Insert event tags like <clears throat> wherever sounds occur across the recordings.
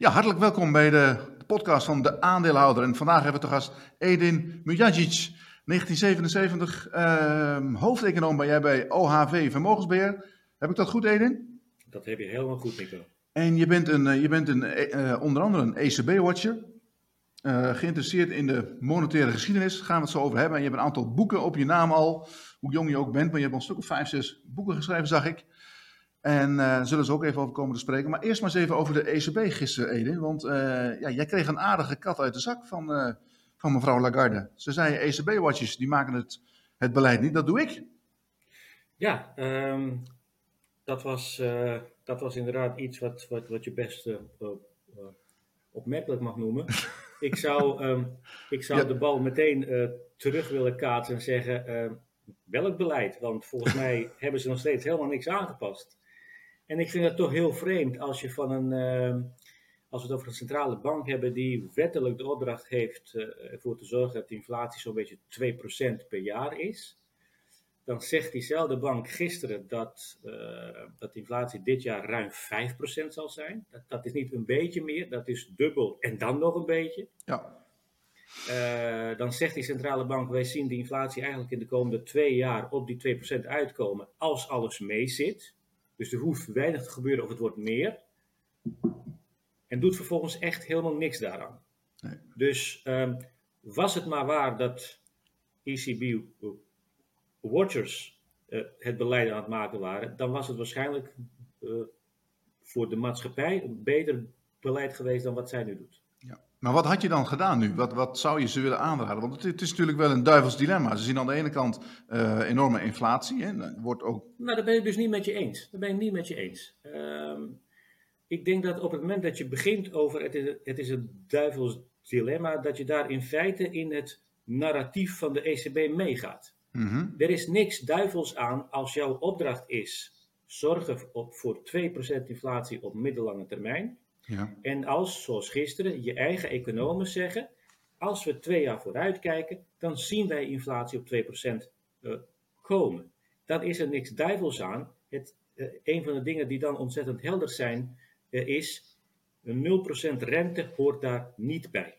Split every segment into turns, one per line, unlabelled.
Ja, hartelijk welkom bij de podcast van de aandeelhouder. En vandaag hebben we te gast Edin Mujagic, 1977, uh, hoofdeconoom ben jij bij OHV Vermogensbeheer. Heb ik dat goed, Edin?
Dat heb je helemaal goed, Nico.
En je bent, een, je bent een, uh, onder andere een ECB-watcher, uh, geïnteresseerd in de monetaire geschiedenis, daar gaan we het zo over hebben. En je hebt een aantal boeken op je naam al, hoe jong je ook bent, maar je hebt al een stuk of vijf, zes boeken geschreven, zag ik. En uh, zullen ze ook even over komen te spreken. Maar eerst maar eens even over de ECB gisteren, Edin. Want uh, ja, jij kreeg een aardige kat uit de zak van, uh, van mevrouw Lagarde. Ze zei, ECB-watches, die maken het, het beleid niet. Dat doe ik.
Ja, um, dat, was, dat was inderdaad iets wat, wat, wat je best opmerkelijk mag noemen. <laughs> ik zou, um, ik zou ja. de bal meteen terug willen kaatsen en zeggen... ehm, welk beleid? Want volgens mij <laughs> hebben ze nog steeds helemaal niks aangepast. En ik vind het toch heel vreemd als je van een, uh, als we het over een centrale bank hebben die wettelijk de opdracht heeft uh, ervoor te zorgen dat de inflatie zo'n beetje 2% per jaar is. Dan zegt diezelfde bank gisteren dat, uh, dat de inflatie dit jaar ruim 5% zal zijn. Dat, dat is niet een beetje meer, dat is dubbel en dan nog een beetje.
Ja.
Uh, dan zegt die centrale bank, wij zien de inflatie eigenlijk in de komende twee jaar op die 2% uitkomen als alles meezit. Dus er hoeft weinig te gebeuren of het wordt meer. En doet vervolgens echt helemaal niks daaraan.
Nee.
Dus um, was het maar waar dat ECB watchers uh, het beleid aan het maken waren, dan was het waarschijnlijk uh, voor de maatschappij een beter beleid geweest dan wat zij nu doet.
Ja. Maar wat had je dan gedaan nu? Wat, wat zou je ze willen aanraden? Want het, het, is natuurlijk wel een duivels dilemma. Ze zien aan de ene kant uh, enorme inflatie. Hè? Wordt ook...
Nou, daar ben ik dus niet met je eens. Daar ben ik niet met je eens. Um, ik denk dat op het moment dat je begint over het is, het is een duivels dilemma, dat je daar in feite in het narratief van de ECB meegaat.
Mm -hmm.
Er is niks duivels aan als jouw opdracht is zorgen op, voor 2% inflatie op middellange termijn.
Ja.
En als, zoals gisteren, je eigen economen zeggen, als we twee jaar vooruit kijken, dan zien wij inflatie op 2% uh, komen. Dan is er niks duivels aan. Het, uh, een van de dingen die dan ontzettend helder zijn, uh, is een 0% rente hoort daar niet bij.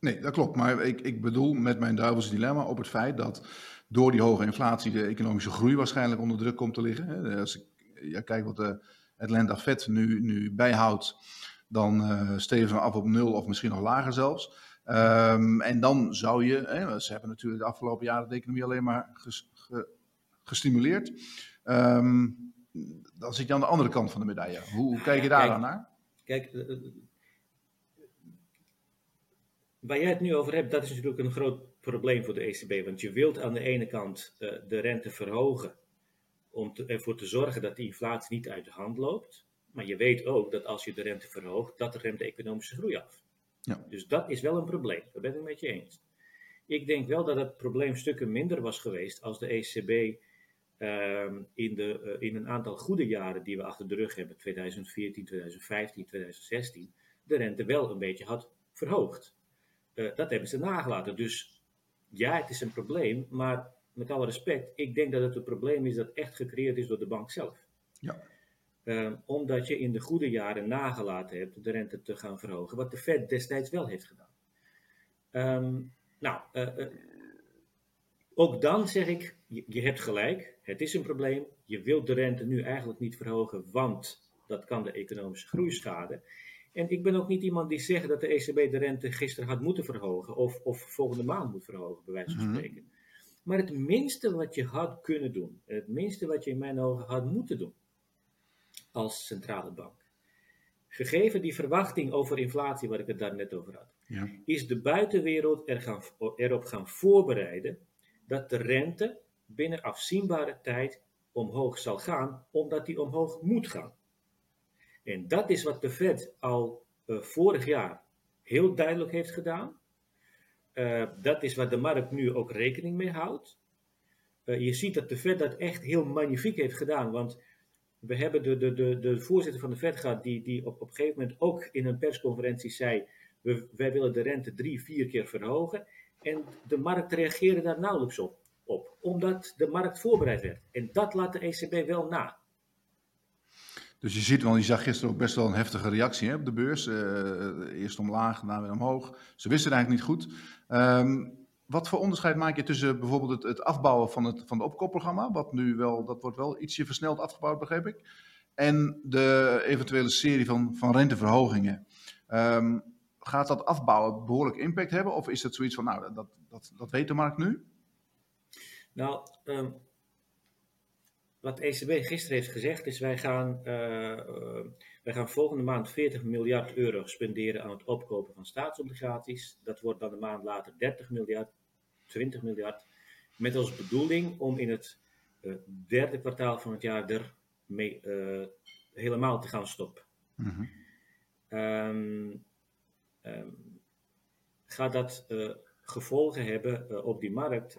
Nee, dat klopt. Maar ik, ik bedoel met mijn duivelse dilemma op het feit dat door die hoge inflatie de economische groei waarschijnlijk onder druk komt te liggen. Als ik ja, kijk wat de Atlanta Fed nu, nu bijhoudt, dan uh, steven we af op nul of misschien nog lager zelfs. Um, en dan zou je, hè, ze hebben natuurlijk de afgelopen jaren de economie alleen maar ges, ge, gestimuleerd. Um, dan zit je aan de andere kant van de medaille. Hoe, hoe kijk je daar
kijk,
dan naar?
Kijk, uh, waar jij het nu over hebt, dat is natuurlijk een groot probleem voor de ECB. Want je wilt aan de ene kant uh, de rente verhogen om te, ervoor te zorgen dat die inflatie niet uit de hand loopt. Maar je weet ook dat als je de rente verhoogt, dat remt de economische groei af.
Ja.
Dus dat is wel een probleem. Dat ben ik met je eens. Ik denk wel dat het probleem stukken minder was geweest als de ECB um, in, de, uh, in een aantal goede jaren die we achter de rug hebben, 2014, 2015, 2016, de rente wel een beetje had verhoogd. Uh, dat hebben ze nagelaten. Dus ja, het is een probleem, maar met alle respect, ik denk dat het een probleem is dat echt gecreëerd is door de bank zelf.
Ja.
Um, omdat je in de goede jaren nagelaten hebt de rente te gaan verhogen, wat de Fed destijds wel heeft gedaan. Um, nou, uh, uh, ook dan zeg ik, je, je, hebt gelijk, het is een probleem. Je wilt de rente nu eigenlijk niet verhogen, want dat kan de economische groei schaden. En ik ben ook niet iemand die zegt dat de ECB de rente gisteren had moeten verhogen of, of volgende maand moet verhogen, bij wijze van
Mhm.
spreken. Mm -hmm. Maar het minste wat je had kunnen doen, het minste wat je in mijn ogen had moeten doen als centrale bank, gegeven die verwachting over inflatie waar ik het daar net over had,
ja.
is de buitenwereld er gaan, erop gaan voorbereiden dat de rente binnen afzienbare tijd omhoog zal gaan, omdat die omhoog moet gaan. En dat is wat de Fed al uh, vorig jaar heel duidelijk heeft gedaan. Uh, dat is waar de markt nu ook rekening mee houdt. Uh, je ziet dat de Fed dat echt heel magnifiek heeft gedaan, want we hebben de, de, de, de voorzitter van de Fed gehad, die, die op, op een gegeven moment ook in een persconferentie zei: we, wij willen de rente drie, vier keer verhogen. En de markt reageerde daar nauwelijks op, op, omdat de markt voorbereid werd. En dat laat de ECB wel na.
Dus je ziet wel, je zag gisteren ook best wel een heftige reactie hè, op de beurs. Uh, eerst omlaag, daarna weer omhoog. Ze wisten het eigenlijk niet goed. Um, wat voor onderscheid maak je tussen bijvoorbeeld het, afbouwen van het, van opkoopprogramma, wat nu wel, dat wordt wel ietsje versneld afgebouwd, begreep ik, en de eventuele serie van, van renteverhogingen. Um, gaat dat afbouwen behoorlijk impact hebben, of is het zoiets van, nou, dat, dat, dat weet de markt nu?
Nou, um, wat ECB gisteren heeft gezegd is, wij gaan, uh, uh, wij gaan volgende maand 40 miljard euro spenderen aan het opkopen van staatsobligaties. Dat wordt dan een maand later 30 miljard. 20 miljard. Met als bedoeling om in het uh, derde kwartaal van het jaar er mee, uh, helemaal te gaan stoppen. Mm -hmm. um, um, gaat dat uh, gevolgen hebben op die markt?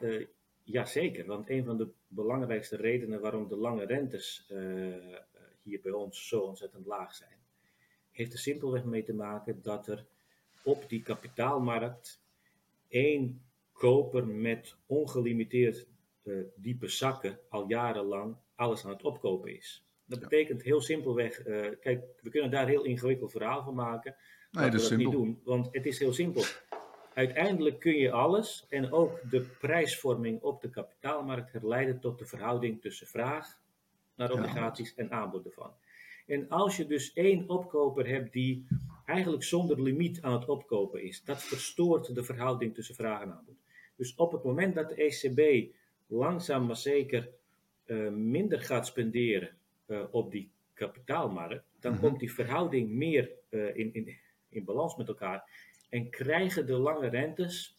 Jazeker, want een van de belangrijkste redenen waarom de lange rentes hier bij ons zo ontzettend laag zijn, heeft er simpelweg mee te maken dat er op die kapitaalmarkt één koper met ongelimiteerd uh, diepe zakken al jarenlang alles aan het opkopen is. Dat betekent heel simpelweg, uh, kijk, we kunnen daar heel ingewikkeld verhaal van maken, maar nee, dat we dat niet doen, want het is heel simpel. Uiteindelijk kun je alles en ook de prijsvorming op de kapitaalmarkt herleiden tot de verhouding tussen vraag naar obligaties ja. en aanbod ervan. En als je dus één opkoper hebt die eigenlijk zonder limiet aan het opkopen is, dat verstoort de verhouding tussen vraag en aanbod. Dus op het moment dat de ECB langzaam maar zeker uh, minder gaat spenderen uh, op die kapitaalmarkt, dan mm-hmm. komt die verhouding meer uh, in, in, in balans met elkaar. En krijgen de lange rentes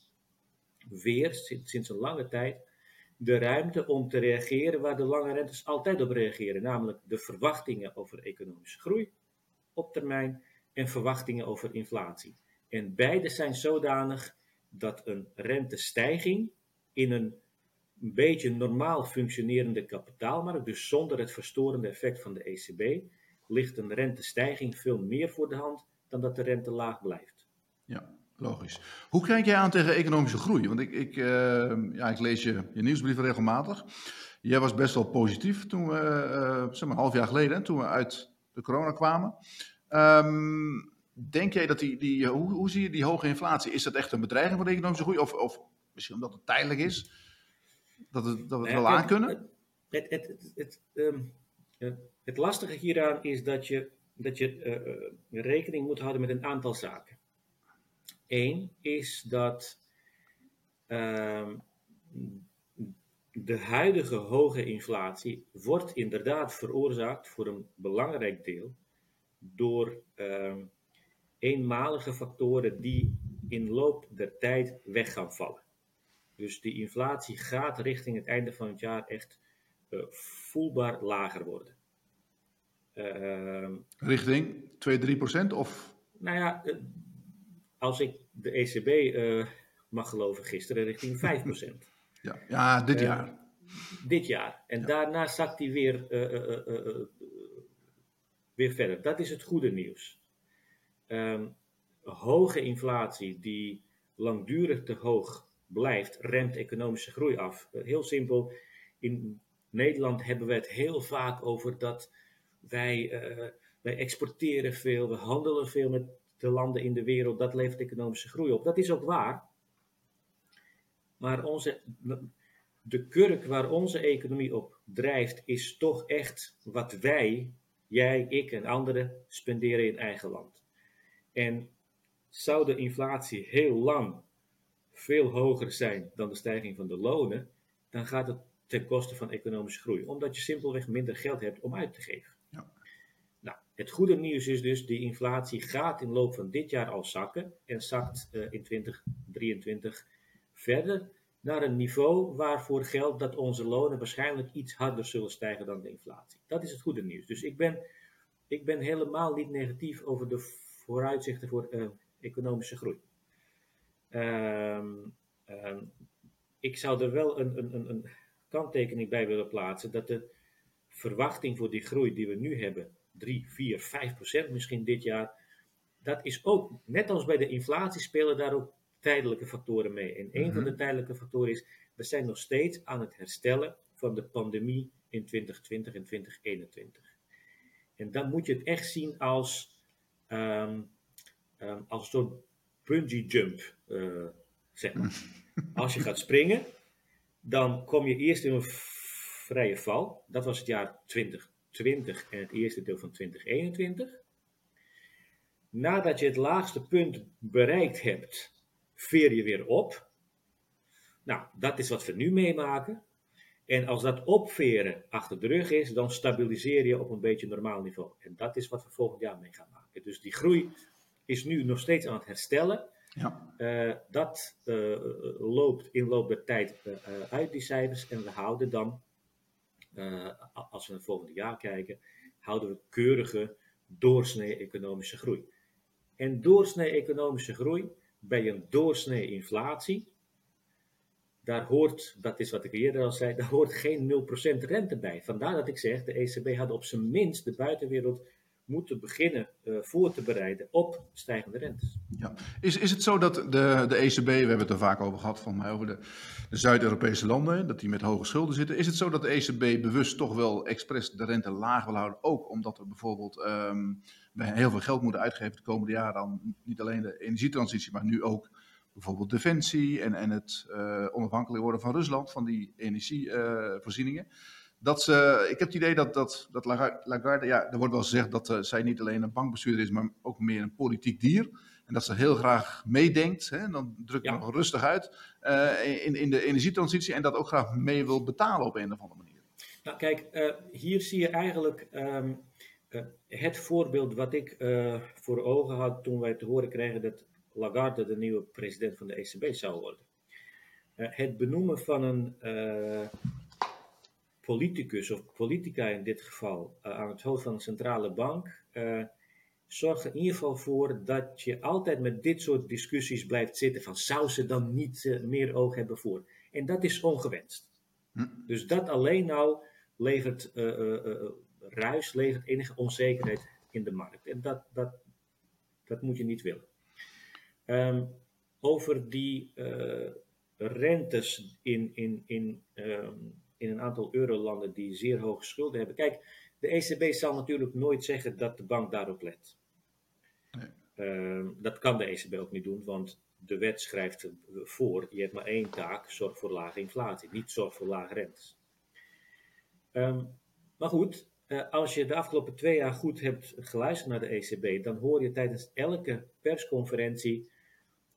weer, sinds, een lange tijd, de ruimte om te reageren waar de lange rentes altijd op reageren, namelijk de verwachtingen over economische groei op termijn en verwachtingen over inflatie. En beide zijn zodanig dat een rentestijging in een beetje normaal functionerende kapitaalmarkt, dus zonder het verstorende effect van de ECB, ligt een rentestijging veel meer voor de hand dan dat de rente laag blijft.
Ja, logisch. Hoe kijk jij aan tegen economische groei? Want ik, ik, uh, ja, ik lees je, je nieuwsbrieven regelmatig. Jij was best wel positief toen we, uh, zeg maar een half jaar geleden, toen we uit de corona kwamen. Um, denk jij dat die, die hoe, hoe zie je die hoge inflatie? Is dat echt een bedreiging voor de economische groei? Of, of misschien omdat het tijdelijk is, dat, het, dat we het wel aan kunnen?
Het, het, het, het, um, het, lastige hieraan is dat je, dat je uh, rekening moet houden met een aantal zaken. Eén is dat uh, de huidige hoge inflatie wordt inderdaad veroorzaakt voor een belangrijk deel door uh, eenmalige factoren die in loop der tijd weg gaan vallen. Dus die inflatie gaat richting het einde van het jaar echt uh, voelbaar lager worden.
Uh, richting 2, 3 procent? Of?
Nou ja, uh, als ik de ECB eh, mag geloven, gisteren richting <laughs> 5 procent.
ja, ja, dit jaar.
Dit jaar. En ja. daarna zakt hij weer, weer verder. Dat is het goede nieuws. Um, hoge inflatie die langdurig te hoog blijft, remt economische groei af. Heel simpel, in Nederland hebben we het heel vaak over dat wij, wij exporteren veel, we handelen veel met de landen in de wereld, dat levert economische groei op. Dat is ook waar. Maar onze, de kurk waar onze economie op drijft, is toch echt wat wij, jij, ik en anderen, spenderen in eigen land. En zou de inflatie heel lang veel hoger zijn dan de stijging van de lonen, dan gaat het ten koste van economische groei, omdat je simpelweg minder geld hebt om uit te geven. Het goede nieuws is dus, die inflatie gaat in de loop van dit jaar al zakken en zakt uh, in 2023 verder naar een niveau waarvoor geldt dat onze lonen waarschijnlijk iets harder zullen stijgen dan de inflatie. Dat is het goede nieuws. Dus ik ben, ik ben helemaal niet negatief over de vooruitzichten voor uh, economische groei. Um, um, ik zou er wel een, een, een, kanttekening bij willen plaatsen dat de verwachting voor die groei die we nu hebben, 3, 4, 5 procent misschien dit jaar, dat is ook, net als bij de inflatie, spelen daar ook tijdelijke factoren mee. En een van de tijdelijke factoren is, we zijn nog steeds aan het herstellen van de pandemie in 2020 en 2021. En dan moet je het echt zien als, um, um, als een soort bungee jump, uh, zeg maar. <laughs> Als je gaat springen, dan kom je eerst in een vrije val. Dat was het jaar 2020 en het eerste deel van 2021. Nadat je het laagste punt bereikt hebt, veer je weer op. Nou, dat is wat we nu meemaken. En als dat opveren achter de rug is, dan stabiliseer je op een beetje normaal niveau. En dat is wat we volgend jaar mee gaan maken. Dus die groei is nu nog steeds aan het herstellen. Ja. Uh, dat uh, loopt in loop der tijd uh, uit, die cijfers. En we houden dan, als we naar het volgende jaar kijken, houden we keurige doorsnee economische groei. En doorsnee economische groei bij een doorsnee inflatie, daar hoort, dat is wat ik eerder al zei, daar hoort geen 0% rente bij. Vandaar dat ik zeg, de ECB had op zijn minst de buitenwereld moeten beginnen uh, voor te bereiden op stijgende rentes.
Ja. Is, is het zo dat de, de ECB, we hebben het er vaak over gehad, van over de, de Zuid-Europese landen, dat die met hoge schulden zitten. Is het zo dat de ECB bewust toch wel expres de rente laag wil houden? Ook omdat we bijvoorbeeld um, we heel veel geld moeten uitgeven de komende jaren dan niet alleen de energietransitie, maar nu ook bijvoorbeeld defensie en, en het uh, onafhankelijk worden van Rusland, van die energievoorzieningen. Uh, dat ze, ik heb het idee dat, dat, dat Lagarde, ja, er wordt wel gezegd dat uh, zij niet alleen een bankbestuurder is, maar ook meer een politiek dier. En dat ze heel graag meedenkt, hè, en dan drukt ja. nog rustig uit, uh, in, in de energietransitie en dat ook graag mee wil betalen op een of andere manier.
Nou kijk, uh, hier zie je eigenlijk um, het voorbeeld wat ik voor ogen had toen wij te horen kregen dat Lagarde de nieuwe president van de ECB zou worden. het benoemen van een politicus of politica in dit geval uh, aan het hoofd van een centrale bank uh, zorgt er in ieder geval voor dat je altijd met dit soort discussies blijft zitten van zou ze dan niet uh, meer oog hebben voor. En dat is ongewenst. Hm. Dus dat alleen nou levert ruis, levert enige onzekerheid in de markt. En dat, dat, dat moet je niet willen. Um, over die rentes in, in, in um, in een aantal eurolanden die zeer hoge schulden hebben. Kijk, de ECB zal natuurlijk nooit zeggen dat de bank daarop let. Nee. Uh, dat kan de ECB ook niet doen, want de wet schrijft voor: je hebt maar één taak, zorg voor lage inflatie, niet zorg voor lage rentes. Um, maar goed, uh, als je de afgelopen twee jaar goed hebt geluisterd naar de ECB, dan hoor je tijdens elke persconferentie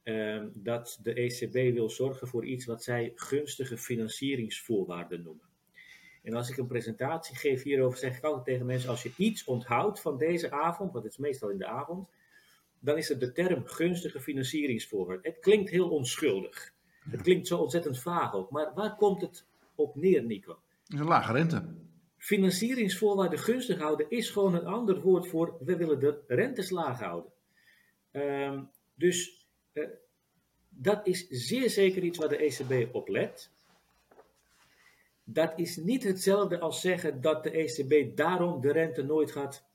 uh, dat de ECB wil zorgen voor iets wat zij gunstige financieringsvoorwaarden noemen. En als ik een presentatie geef hierover, zeg ik altijd tegen mensen: als je iets onthoudt van deze avond, want het is meestal in de avond, dan is het de term gunstige financieringsvoorwaarden. Het klinkt heel onschuldig. Het klinkt zo ontzettend vaag ook. Maar waar komt het op neer, Nico?
Een lage rente.
Financieringsvoorwaarden gunstig houden is gewoon een ander woord voor we willen de rentes laag houden. Um, dus uh, dat is zeer zeker iets waar de ECB op let. Dat is niet hetzelfde als zeggen dat de ECB daarom de rente nooit gaat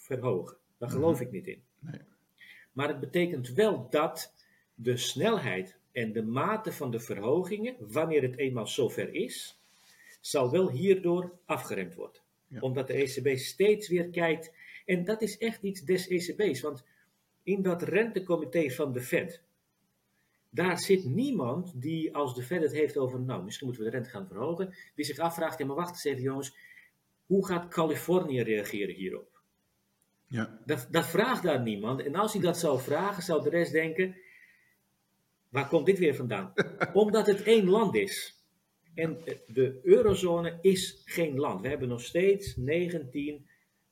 verhogen. Daar geloof mhm. ik niet in. Nee. Maar het betekent wel dat de snelheid en de mate van de verhogingen, wanneer het eenmaal zover is, zal wel hierdoor afgeremd worden. Ja. Omdat de ECB steeds weer kijkt, en dat is echt iets des ECB's, want in dat rentecomité van de Fed, daar zit niemand die als de Fed het heeft over, nou, misschien moeten we de rente gaan verhogen, die zich afvraagt, ja, maar wacht eens even jongens, hoe gaat Californië reageren hierop? Ja. Dat, dat vraagt daar niemand. En als hij dat zou vragen, zou de rest denken, waar komt dit weer vandaan? <laughs> Omdat het één land is. En de eurozone is geen land. We hebben nog steeds 19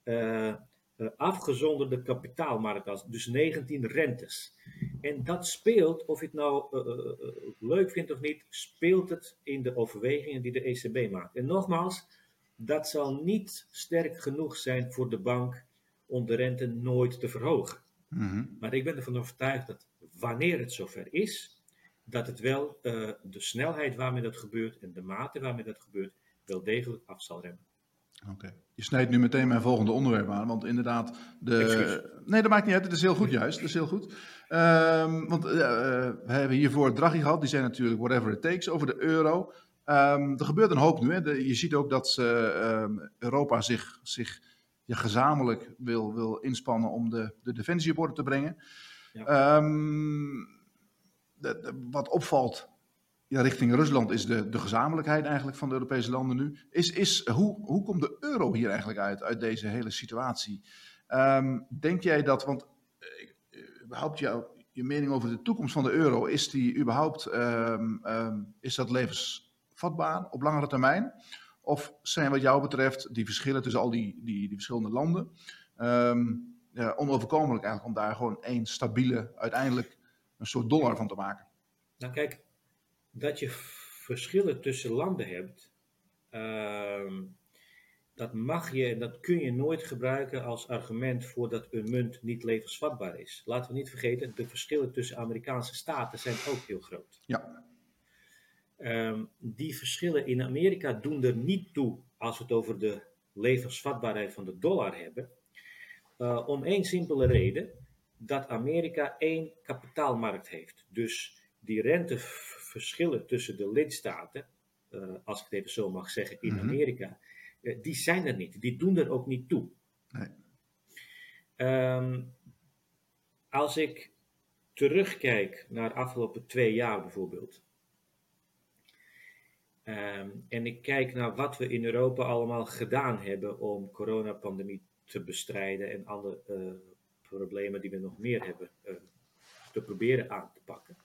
uh, uh, afgezonderde kapitaalmarkt, dus 19 rentes. En dat speelt, of je het nou uh, leuk vindt of niet, speelt het in de overwegingen die de ECB maakt. En nogmaals, dat zal niet sterk genoeg zijn voor de bank om de rente nooit te verhogen. Mm -hmm. Maar ik ben ervan overtuigd dat wanneer het zover is, dat het wel de snelheid waarmee dat gebeurt en de mate waarmee dat gebeurt, wel degelijk af zal remmen.
Oké. Je snijdt nu meteen mijn volgende onderwerp aan, want inderdaad, de... Nee, dat maakt niet uit, het is heel goed juist, dat is heel goed. Um, want uh, we hebben hiervoor Draghi gehad, die zei natuurlijk whatever it takes over de euro. Um, er gebeurt een hoop nu, hè. De, je ziet ook dat um, Europa zich, zich gezamenlijk wil, wil inspannen om de, de defensie op orde te brengen.
Ja.
Ehm, de- de- wat opvalt ja, richting Rusland is de, de gezamenlijkheid eigenlijk van de Europese landen nu. Is, is, hoe, hoe komt de euro hier eigenlijk uit, uit deze hele situatie? Ehm, denk jij dat, want eh, eh, überhaupt jouw je mening over de toekomst van de euro, is die überhaupt, ehm, ehm, is dat levensvatbaar op langere termijn? Of zijn wat jou betreft die verschillen tussen al die, die, die verschillende landen onoverkomelijk eigenlijk om daar gewoon één stabiele, uiteindelijk een soort dollar van te maken?
Nou kijk, dat je verschillen tussen landen hebt, ehm, dat mag je en dat kun je nooit gebruiken als argument voor dat een munt niet levensvatbaar is. Laten we niet vergeten, de verschillen tussen Amerikaanse staten zijn ook heel groot.
Ja,
Ehm, die verschillen in Amerika doen er niet toe als we het over de levensvatbaarheid van de dollar hebben. Eh, om één simpele reden, dat Amerika één kapitaalmarkt heeft. Dus die renteverschillen tussen de lidstaten, eh, als ik het even zo mag zeggen, in
Mhm.
Amerika, eh, die zijn er niet. Die doen er ook niet toe.
Nee.
Ehm, als ik terugkijk naar de afgelopen twee jaar bijvoorbeeld. ehm, en ik kijk naar wat we in Europa allemaal gedaan hebben om coronapandemie te bestrijden en andere eh, problemen die we nog meer hebben te proberen aan te pakken.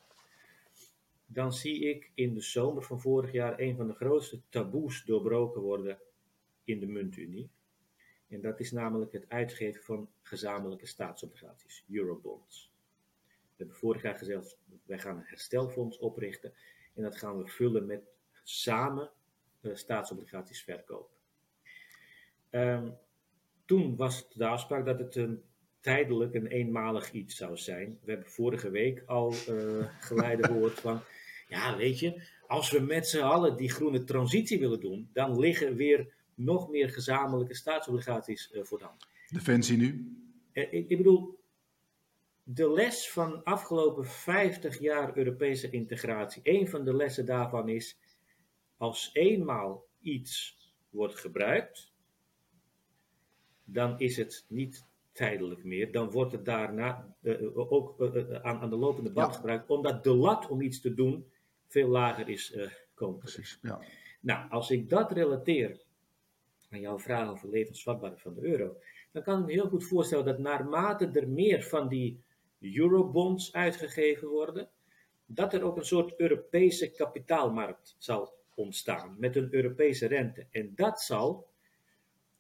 Dan zie ik in de zomer van vorig jaar een van de grootste taboes doorbroken worden in de muntunie. En dat is namelijk het uitgeven van gezamenlijke staatsobligaties, eurobonds. We hebben vorig jaar gezegd, wij gaan een herstelfonds oprichten en dat gaan we vullen met samen eh, staatsobligaties verkopen. Ehm, toen was de afspraak dat het een tijdelijk en eenmalig iets zou zijn. We hebben vorige week al eh geleide gehoord van, ja weet je, als we met z'n allen die groene transitie willen doen, dan liggen weer nog meer gezamenlijke staatsobligaties eh, voor de hand.
defensie nu.
Eh, ik, ik bedoel, de les van afgelopen 50 jaar Europese integratie, een van de lessen daarvan is, als eenmaal iets wordt gebruikt, dan is het niet tijdelijk meer. Dan wordt het daarna eh, ook aan, aan de lopende band
Ja.
gebruikt, omdat de lat om iets te doen veel lager is eh komen.
Precies, ja.
nou, als ik dat relateer aan jouw vraag over levensvatbaarheid van de euro, dan kan ik me heel goed voorstellen dat naarmate er meer van die eurobonds uitgegeven worden, dat er ook een soort Europese kapitaalmarkt zal ontstaan met een Europese rente. En dat zal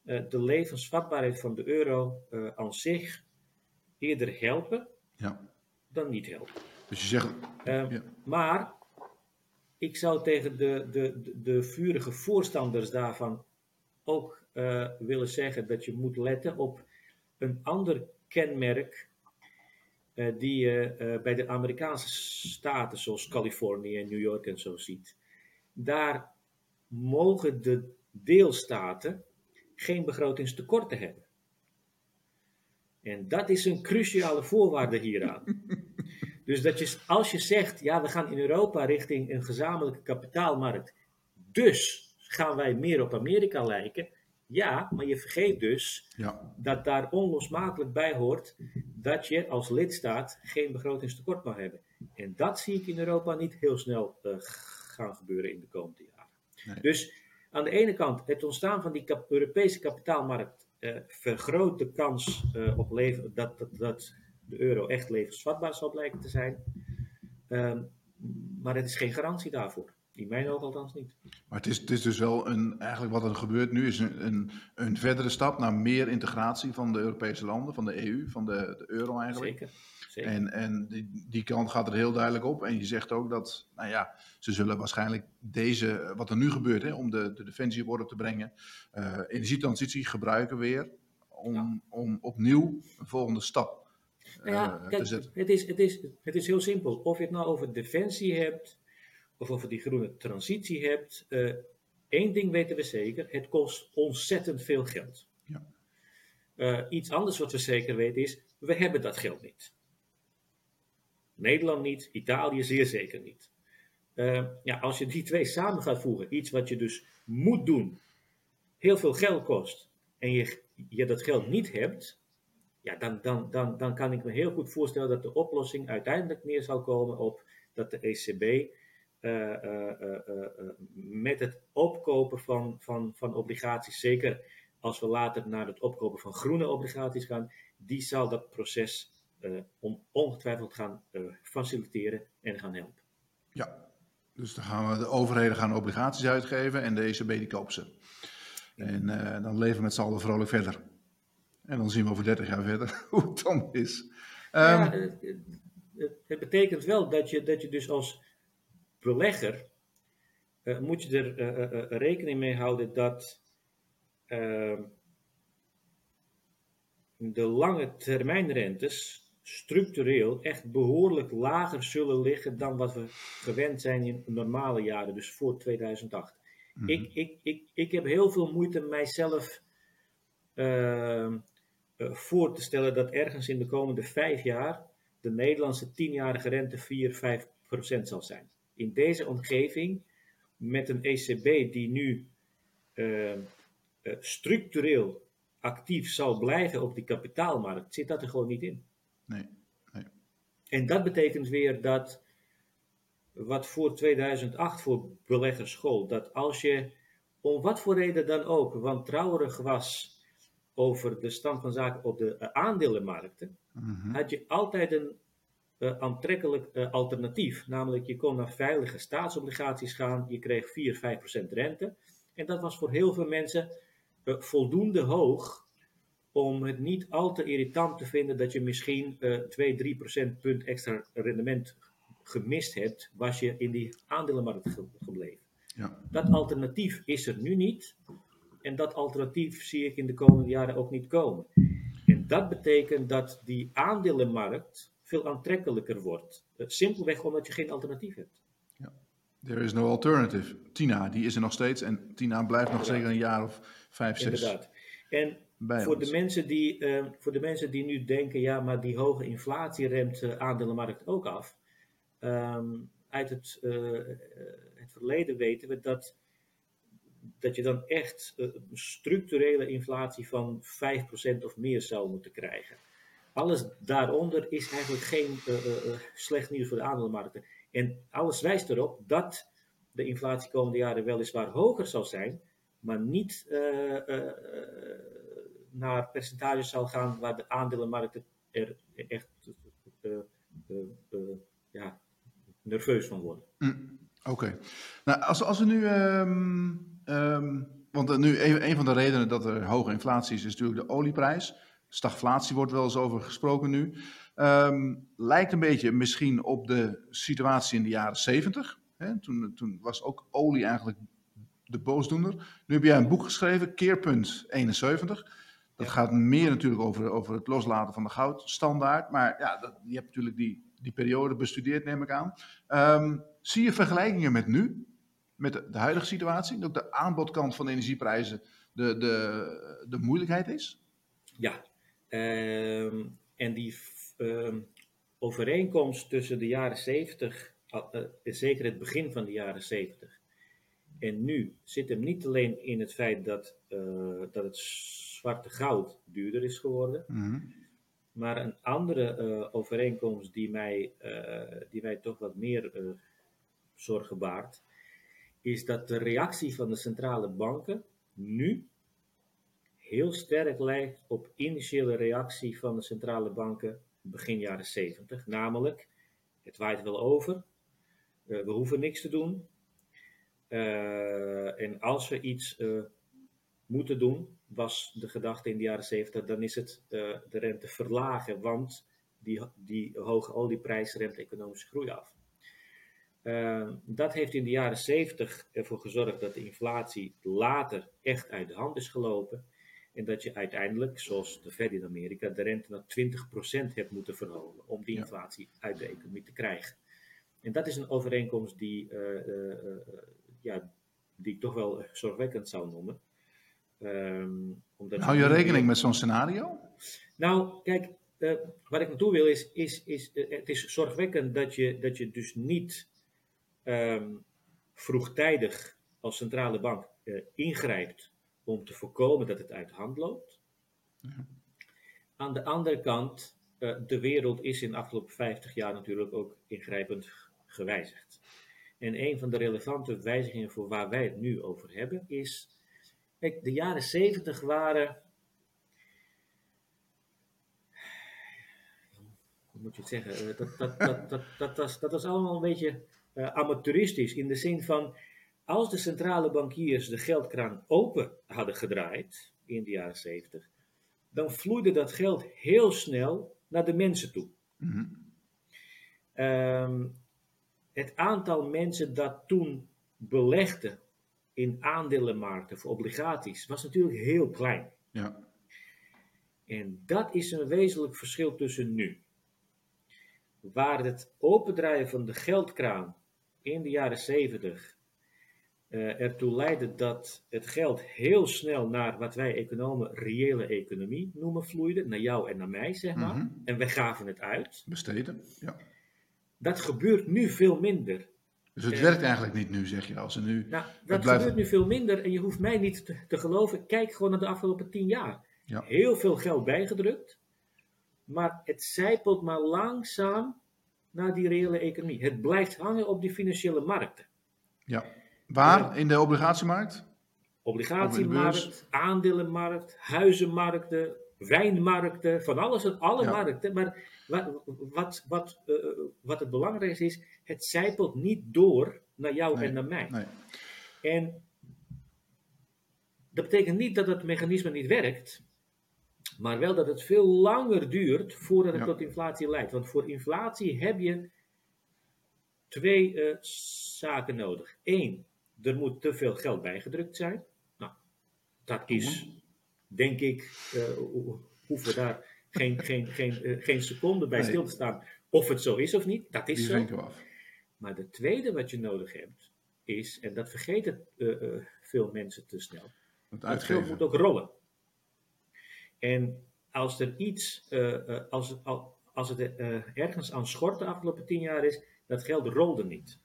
eh, de levensvatbaarheid van de euro eh, aan zich eerder helpen
ja.
dan niet helpen.
Dus je zegt, Ja.
Maar ik zou tegen de, de, de, vurige voorstanders daarvan ook eh, willen zeggen dat je moet letten op een ander kenmerk eh, die je eh, bij de Amerikaanse staten zoals Californië en New York en zo ziet. Daar mogen de deelstaten geen begrotingstekorten hebben. En dat is een cruciale voorwaarde hieraan. Dus dat je, als je zegt, ja, we gaan in Europa richting een gezamenlijke kapitaalmarkt, dus gaan wij meer op Amerika lijken. Ja, maar je vergeet dus
ja,
dat daar onlosmakelijk bij hoort dat je als lidstaat geen begrotingstekort mag hebben. En dat zie ik in Europa niet heel snel eh, gaan gebeuren in de komende jaren.
Nee.
Dus aan de ene kant, het ontstaan van die kap- Europese kapitaalmarkt eh, vergroot de kans eh, op leven, dat, dat, dat de euro echt levensvatbaar zal blijken te zijn. Ehm, maar het is geen garantie daarvoor. In mijn ogen althans niet.
maar het is, het is dus wel een, eigenlijk wat er gebeurt nu is een, een, een verdere stap naar meer integratie van de Europese landen, van de EU, van de, de euro eigenlijk.
Zeker. Zeker.
En, en die, die kant gaat er heel duidelijk op. En je zegt ook dat, nou ja, ze zullen waarschijnlijk deze, wat er nu gebeurt, hè, om de, de defensie op orde te brengen, eh, energietransitie gebruiken weer om,
Ja.
om opnieuw een volgende stap
Nou ja,
te
kijk,
zetten.
het is, het, is, het is heel simpel. Of je het nou over defensie hebt, of over die groene transitie hebt. eh één ding weten we zeker: het kost ontzettend veel geld.
Ja.
Eh, iets anders wat we zeker weten is: we hebben dat geld niet. Nederland niet, Italië zeer zeker niet. Eh, ja, als je die twee samen gaat voegen, iets wat je dus moet doen, heel veel geld kost, en je, je dat geld niet hebt, ja, dan, dan, dan, dan kan ik me heel goed voorstellen dat de oplossing uiteindelijk neer zal komen op dat de ECB uh, uh, met het opkopen van, van, van obligaties, zeker als we later naar het opkopen van groene obligaties gaan, die zal dat proces ongetwijfeld gaan faciliteren en gaan helpen.
Ja, dus dan gaan we, de overheden gaan obligaties uitgeven en de ECB die koopt ze. En dan leven we met z'n allen vrolijk verder. En dan zien we over 30 jaar verder <laughs> hoe het dan is.
Ja, um, het, het, betekent wel dat je, dat je dus als belegger uh, moet je er uh, uh, rekening mee houden dat ehm, de lange termijnrentes structureel echt behoorlijk lager zullen liggen dan wat we gewend zijn in normale jaren, dus voor 2008. Mm -hmm. ik, ik, ik, ik heb heel veel moeite mijzelf ehm, voor te stellen dat ergens in de komende vijf jaar de Nederlandse tienjarige rente 4, 5 procent zal zijn in deze omgeving, met een ECB die nu uh, uh, structureel actief zal blijven op die kapitaalmarkt, zit dat er gewoon niet in.
Nee, nee.
En dat betekent weer dat wat voor 2008 voor beleggers gold, dat als je om wat voor reden dan ook wantrouwerig was over de stand van zaken op de uh, aandelenmarkten, mm -hmm. had je altijd een uh, aantrekkelijk uh, alternatief. Namelijk, je kon naar veilige staatsobligaties gaan, je kreeg 4, 5 procent rente. En dat was voor heel veel mensen voldoende hoog om het niet al te irritant te vinden dat je misschien 2, 3 procentpunt extra rendement gemist hebt, was je in die aandelenmarkt ge gebleven.
Ja.
Dat alternatief is er nu niet. En dat alternatief zie ik in de komende jaren ook niet komen. En dat betekent dat die aandelenmarkt veel aantrekkelijker wordt. Eh, simpelweg omdat je geen alternatief hebt.
Ja. There is no alternative. Tina, die is er nog steeds en Tina blijft nog zeker een jaar of vijf, zes.
Inderdaad. En voor de, mensen die, uh, voor de mensen die nu denken, ja, maar die hoge inflatie remt de uh, aandelenmarkt ook af. Um, uit het, uh, het verleden weten we dat, dat je dan echt een structurele inflatie van 5% of meer zou moeten krijgen. Alles daaronder is eigenlijk geen uh, uh, slecht nieuws voor de aandelenmarkten. En alles wijst erop dat de inflatie komende jaren weliswaar hoger zal zijn, maar niet naar percentages zal gaan waar de aandelenmarkten er echt ja, nerveus van worden.
Mm, Oké. Nou, als, als we nu. Um, um, want nu een, een van de redenen dat er hoge inflatie is, is natuurlijk de olieprijs. Stagflatie wordt wel eens over gesproken nu. Um, lijkt een beetje misschien op de situatie in de jaren 70. Hè? Toen, toen, was ook olie eigenlijk de boosdoener. Nu heb jij een boek geschreven, Keerpunt 71. Dat ja. gaat meer natuurlijk over, over het loslaten van de goudstandaard. Maar ja, dat, je hebt natuurlijk die, die periode bestudeerd, neem ik aan. Um, zie je vergelijkingen met nu? Met de, de huidige situatie? Dat de aanbodkant van de energieprijzen de, de, de moeilijkheid is?
Ja, Uh, en die uh, overeenkomst tussen de jaren 70, uh, zeker het begin van de jaren 70, en nu zit hem niet alleen in het feit dat, uh, dat het zwarte goud duurder is geworden,
mm -hmm.
maar een andere uh, overeenkomst die mij, uh, die mij toch wat meer zorgen baart, is dat de reactie van de centrale banken nu heel sterk lijkt op initiële reactie van de centrale banken begin jaren 70. Namelijk, het waait wel over, uh, we hoeven niks te doen. Uh, en als we iets uh, moeten doen, was de gedachte in de jaren 70, dan is het de rente verlagen, want die, die hoge olieprijs remt economische groei af. Dat heeft in de jaren 70 ervoor gezorgd dat de inflatie later echt uit de hand is gelopen. En dat je uiteindelijk, zoals de Fed in Amerika, de rente naar 20% hebt moeten verhogen om die inflatie uit de economie te krijgen. En dat is een overeenkomst die, uh, uh, uh, ja, die ik toch wel zorgwekkend zou noemen.
Um, omdat Hou je rekening met zo'n scenario?
Nou, kijk, waar ik naartoe wil is, is, is het is zorgwekkend dat je, dat je dus niet um, vroegtijdig als centrale bank ingrijpt om te voorkomen dat het uit de hand loopt. Aan de andere kant, uh, de wereld is in de afgelopen 50 jaar natuurlijk ook ingrijpend gewijzigd. En een van de relevante wijzigingen voor waar wij het nu over hebben is. Kijk, de jaren 70 waren. Hoe moet je het zeggen? Dat, dat, dat, dat, dat, was, dat was allemaal een beetje uh, amateuristisch. In de zin van. Als de centrale bankiers de geldkraan open hadden gedraaid in de jaren 70, dan vloeide dat geld heel snel naar de mensen toe. Mm -hmm. het aantal mensen dat toen belegde in aandelenmarkten voor obligaties was natuurlijk heel klein. Ja. En dat is een wezenlijk verschil tussen nu. Waar het opendraaien van de geldkraan in de jaren 70 uh, ertoe leidde dat het geld heel snel naar wat wij economen reële economie noemen vloeide, naar jou en naar mij, zeg maar. Mhm. En wij gaven het uit.
Besteden, ja.
Dat gebeurt nu veel minder.
Dus het werkt eigenlijk niet nu, zeg je, als er nu...
Nou, dat gebeurt nu veel minder en je hoeft mij niet te, te, geloven. Kijk gewoon naar de afgelopen tien jaar. Ja. Heel veel geld bijgedrukt, maar het zijpelt maar langzaam naar die reële economie. Het blijft hangen op die financiële markten.
Ja. Waar? In de obligatiemarkt?
Obligatiemarkt, aandelenmarkt, huizenmarkten, wijnmarkten, van alles en alle markten. Maar wat, wat, wat, uh, wat het belangrijkste is, het zijpelt niet door naar jou en naar mij. Nee. En dat betekent niet dat het mechanisme niet werkt, maar wel dat het veel langer duurt voordat het tot inflatie leidt. Want voor inflatie heb je twee uh, zaken nodig. Eén, er moet te veel geld bijgedrukt zijn. Nou, dat is, denk ik, uh, hoeven we daar geen, <laughs> geen, geen, uh, geen seconde bij stil te staan. Of het zo is of niet, dat is
Die
zo.
Af.
Maar de tweede wat je nodig hebt, is, en dat vergeten veel mensen te snel, het geld moet ook rollen. En als er iets, als het, als het ergens aan schort de afgelopen tien jaar is, dat geld rolde niet.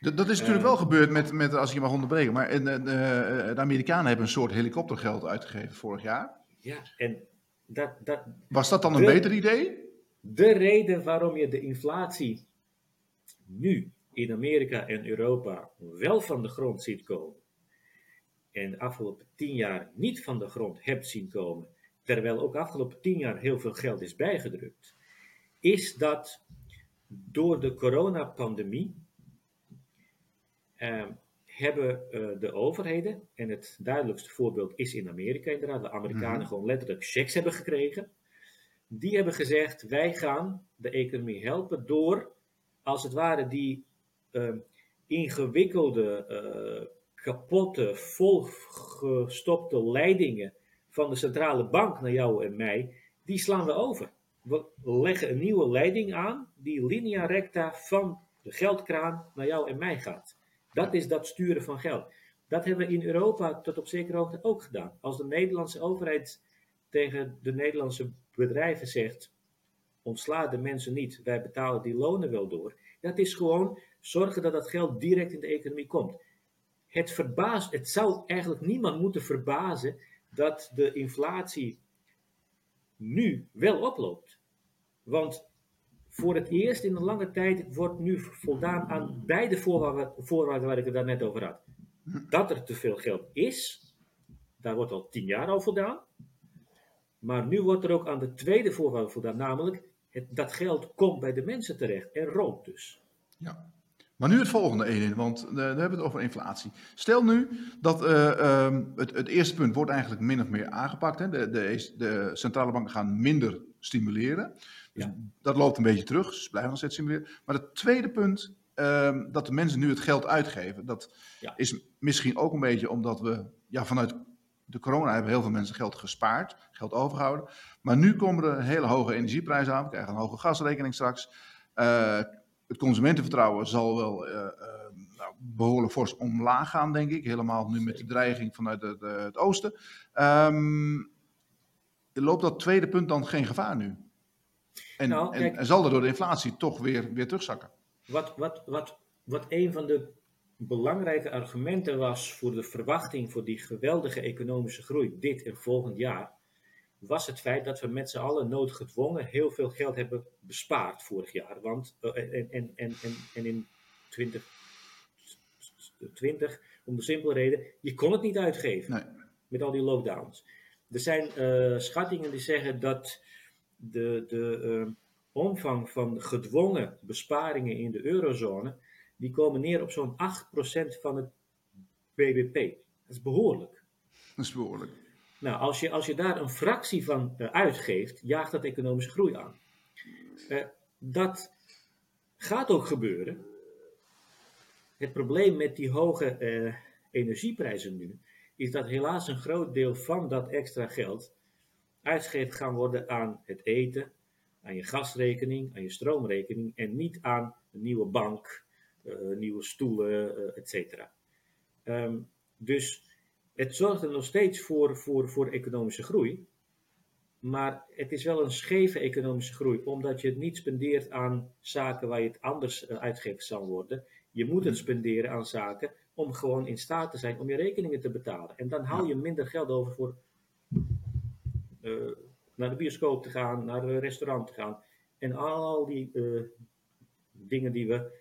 Dat, dat is natuurlijk wel gebeurd met, met, als ik je mag onderbreken, maar de Amerikanen hebben een soort helikoptergeld uitgegeven vorig jaar.
Ja, en dat... dat
Was dat dan een beter idee?
De reden waarom je de inflatie nu in Amerika en Europa wel van de grond ziet komen, en de afgelopen tien jaar niet van de grond hebt zien komen, terwijl ook afgelopen tien jaar heel veel geld is bijgedrukt, is dat door de coronapandemie uh, hebben uh, de overheden, en het duidelijkste voorbeeld is in Amerika inderdaad, de Amerikanen mm gewoon letterlijk checks hebben gekregen. Die hebben gezegd, wij gaan de economie helpen door, als het ware, die uh, ingewikkelde, eh, kapotte, volgestopte leidingen van de centrale bank naar jou en mij, die slaan we over. We leggen een nieuwe leiding aan, die linea recta van de geldkraan naar jou en mij gaat. Dat is dat sturen van geld. Dat hebben we in Europa tot op zekere hoogte ook gedaan. Als de Nederlandse overheid tegen de Nederlandse bedrijven zegt: ontsla de mensen niet, wij betalen die lonen wel door. Dat is gewoon zorgen dat dat geld direct in de economie komt. Het, verbaast, het zou eigenlijk niemand moeten verbazen dat de inflatie nu wel oploopt. Want voor het eerst in een lange tijd wordt nu voldaan aan beide voorwaarden, voorwaarden waar ik het daarnet over had. Dat er te veel geld is, daar wordt al tien jaar al voldaan. Maar nu wordt er ook aan de tweede voorwaarde voldaan, namelijk dat geld komt bij de mensen terecht en rookt dus.
Ja. Maar nu het volgende, want uh, we hebben het over inflatie. Stel nu dat uh, um, het, het, eerste punt wordt eigenlijk min of meer aangepakt. Hè? De, de, de centrale banken gaan minder stimuleren. Dus ja. dat loopt een beetje terug, ze blijven nog steeds stimuleren. Maar het tweede punt, um, dat de mensen nu het geld uitgeven, dat ja. is misschien ook een beetje omdat we ja, vanuit de corona hebben heel veel mensen geld gespaard, geld overgehouden. Maar nu komen er hele hoge energieprijzen aan, we krijgen een hoge gasrekening straks. Uh, het consumentenvertrouwen zal wel uh, uh, nou, behoorlijk fors omlaag gaan, denk ik. Helemaal nu met de dreiging vanuit het, het oosten. Um, loopt dat tweede punt dan geen gevaar nu? En, nou, kijk, en, en, zal er door de inflatie toch weer, weer terugzakken?
Wat, wat, wat, wat een van de belangrijke argumenten was voor de verwachting voor die geweldige economische groei dit en volgend jaar, was het feit dat we met z'n allen noodgedwongen heel veel geld hebben bespaard vorig jaar. Want, uh, en, en, en, en in 2020, om de simpele reden, je kon het niet uitgeven
Nee.
met al die lockdowns. Er zijn uh, schattingen die zeggen dat de, de uh, omvang van gedwongen besparingen in de eurozone, die komen neer op zo'n 8% van het BBP. Dat is behoorlijk.
Dat is behoorlijk.
Nou, als je, als je daar een fractie van uh, uitgeeft, jaagt dat economische groei aan. Uh, dat gaat ook gebeuren. Het probleem met die hoge uh, energieprijzen nu, is dat helaas een groot deel van dat extra geld uitgegeven gaan worden aan het eten, aan je gasrekening, aan je stroomrekening en niet aan een nieuwe bank, nieuwe stoelen, et cetera. Um, dus het zorgt er nog steeds voor, voor, voor economische groei. Maar het is wel een scheve economische groei, omdat je het niet spendeert aan zaken waar je het anders uitgegeven zal worden. Je moet het spenderen aan zaken om gewoon in staat te zijn om je rekeningen te betalen. En dan hou je minder geld over voor uh, naar de bioscoop te gaan, naar een restaurant te gaan. En al die uh, dingen die we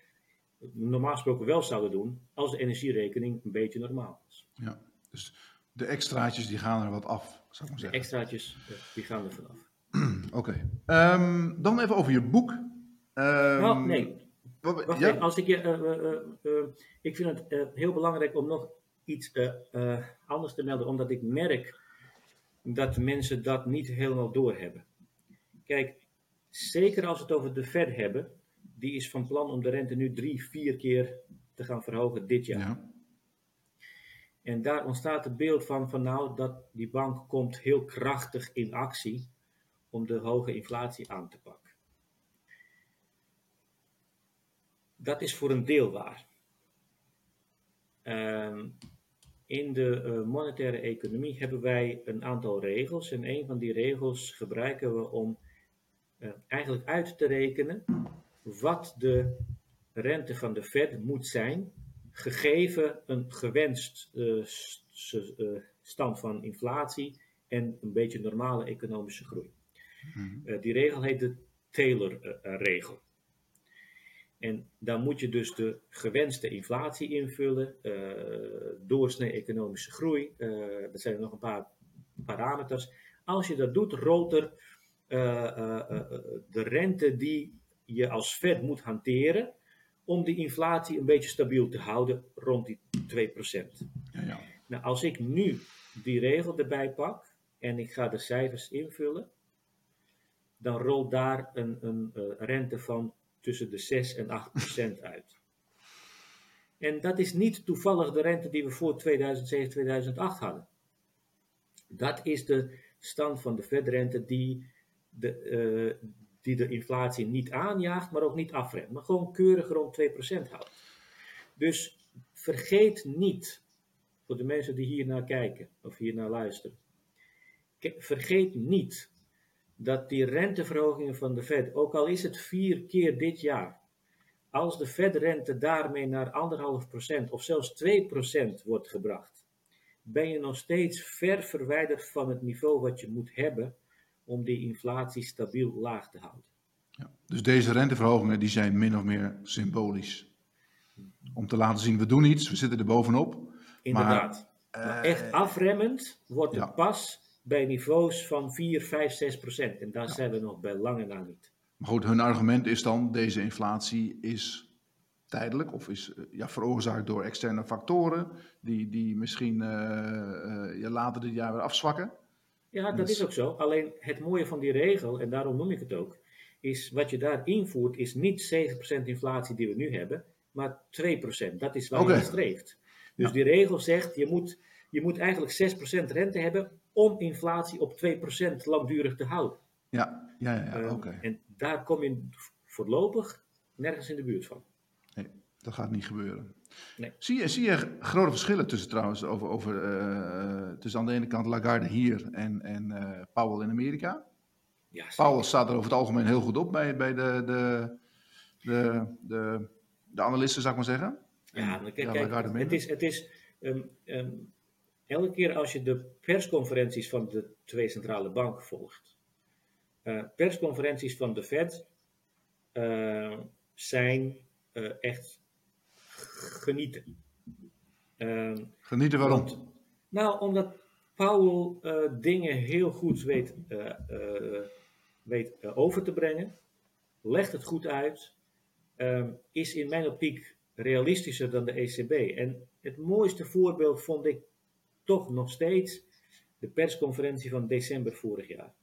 normaal gesproken wel zouden doen, als de energierekening een beetje normaal is.
Ja. Dus de extraatjes die gaan er wat af, zou ik maar zeggen.
De extraatjes, die gaan er vanaf. <clears throat>
Oké. Okay. Um, dan even over je boek. Um,
nou, nee.
Wat,
Wacht
ja?
even, als ik, je, uh, uh, ik vind het heel belangrijk om nog iets anders te melden, omdat ik merk dat mensen dat niet helemaal doorhebben. Kijk, zeker als we het over de Fed hebben, die is van plan om de rente nu drie, vier keer te gaan verhogen dit jaar.
Ja.
En daar ontstaat het beeld van, van nou, dat die bank komt heel krachtig in actie om de hoge inflatie aan te pakken. Dat is voor een deel waar. Um, in de uh, monetaire economie hebben wij een aantal regels en een van die regels gebruiken we om uh, eigenlijk uit te rekenen wat de rente van de Fed moet zijn gegeven een gewenst uh, stand van inflatie en een beetje normale economische groei.
Mhm.
Uh, die regel heet de Taylor-regel. En dan moet je dus de gewenste inflatie invullen, uh, doorsnee economische groei, er zijn er nog een paar parameters. Als je dat doet, rolt er de rente die je als Fed moet hanteren, om die inflatie een beetje stabiel te houden rond die 2%.
Ja, ja.
Nou, als ik nu die regel erbij pak en ik ga de cijfers invullen, dan rolt daar een, een uh, rente van tussen de 6 en 8% uit. En dat is niet toevallig de rente die we voor 2007, 2008 hadden. Dat is de stand van de Fed-rente die de, uh, die de inflatie niet aanjaagt, maar ook niet afremt. Maar gewoon keurig rond 2% houdt. Dus vergeet niet, voor de mensen die hier naar kijken of hier naar luisteren, vergeet niet dat die renteverhogingen van de Fed, ook al is het vier keer dit jaar, als de Fed-rente daarmee naar anderhalf procent of zelfs 2% wordt gebracht, ben je nog steeds ver verwijderd van het niveau wat je moet hebben om die inflatie stabiel laag te houden.
Ja. Dus deze renteverhogingen die zijn min of meer symbolisch. Om te laten zien, we doen iets, we zitten er bovenop.
Inderdaad.
Maar,
maar
uh,
echt afremmend wordt het pas bij niveaus van 4, 5, 6 procent. En daar zijn we nog bij lange na niet.
Maar goed, hun argument is dan, deze inflatie is tijdelijk of is uh, ja, veroorzaakt door externe factoren die, die misschien uh, ja, later dit jaar weer afzwakken.
Ja, dat
Dus-
is ook zo. Alleen het mooie van die regel, en daarom noem ik het ook, is wat je daar invoert, is niet 7% inflatie die we nu hebben, maar 2%. Dat is waar
Oké.
je naar streeft. Dus
Ja.
die regel zegt, je moet, je moet eigenlijk 6% rente hebben om inflatie op 2% langdurig te houden.
Ja, ja, ja, ja
Ehm,
oké.
En daar kom je voorlopig nergens in de buurt van.
Dat gaat niet gebeuren.
Nee.
Zie, je, zie je grote verschillen tussen trouwens over, over eh, tussen aan de ene kant Lagarde hier en, en eh, Powell in Amerika?
Ja.
Powell staat er over het algemeen heel goed op bij, bij de, de, de, de, de analisten, zou ik maar zeggen.
Ja, kijk, kijk het is, het is um, um, elke keer als je de persconferenties van de twee centrale banken volgt, uh, persconferenties van de Fed zijn echt genieten.
Ehm, genieten waarom?
nou, omdat Powell dingen heel goed weet, weet over te brengen, legt het goed uit, ehm, is in mijn optiek realistischer dan de ECB. En het mooiste voorbeeld vond ik toch nog steeds de persconferentie van december vorig jaar.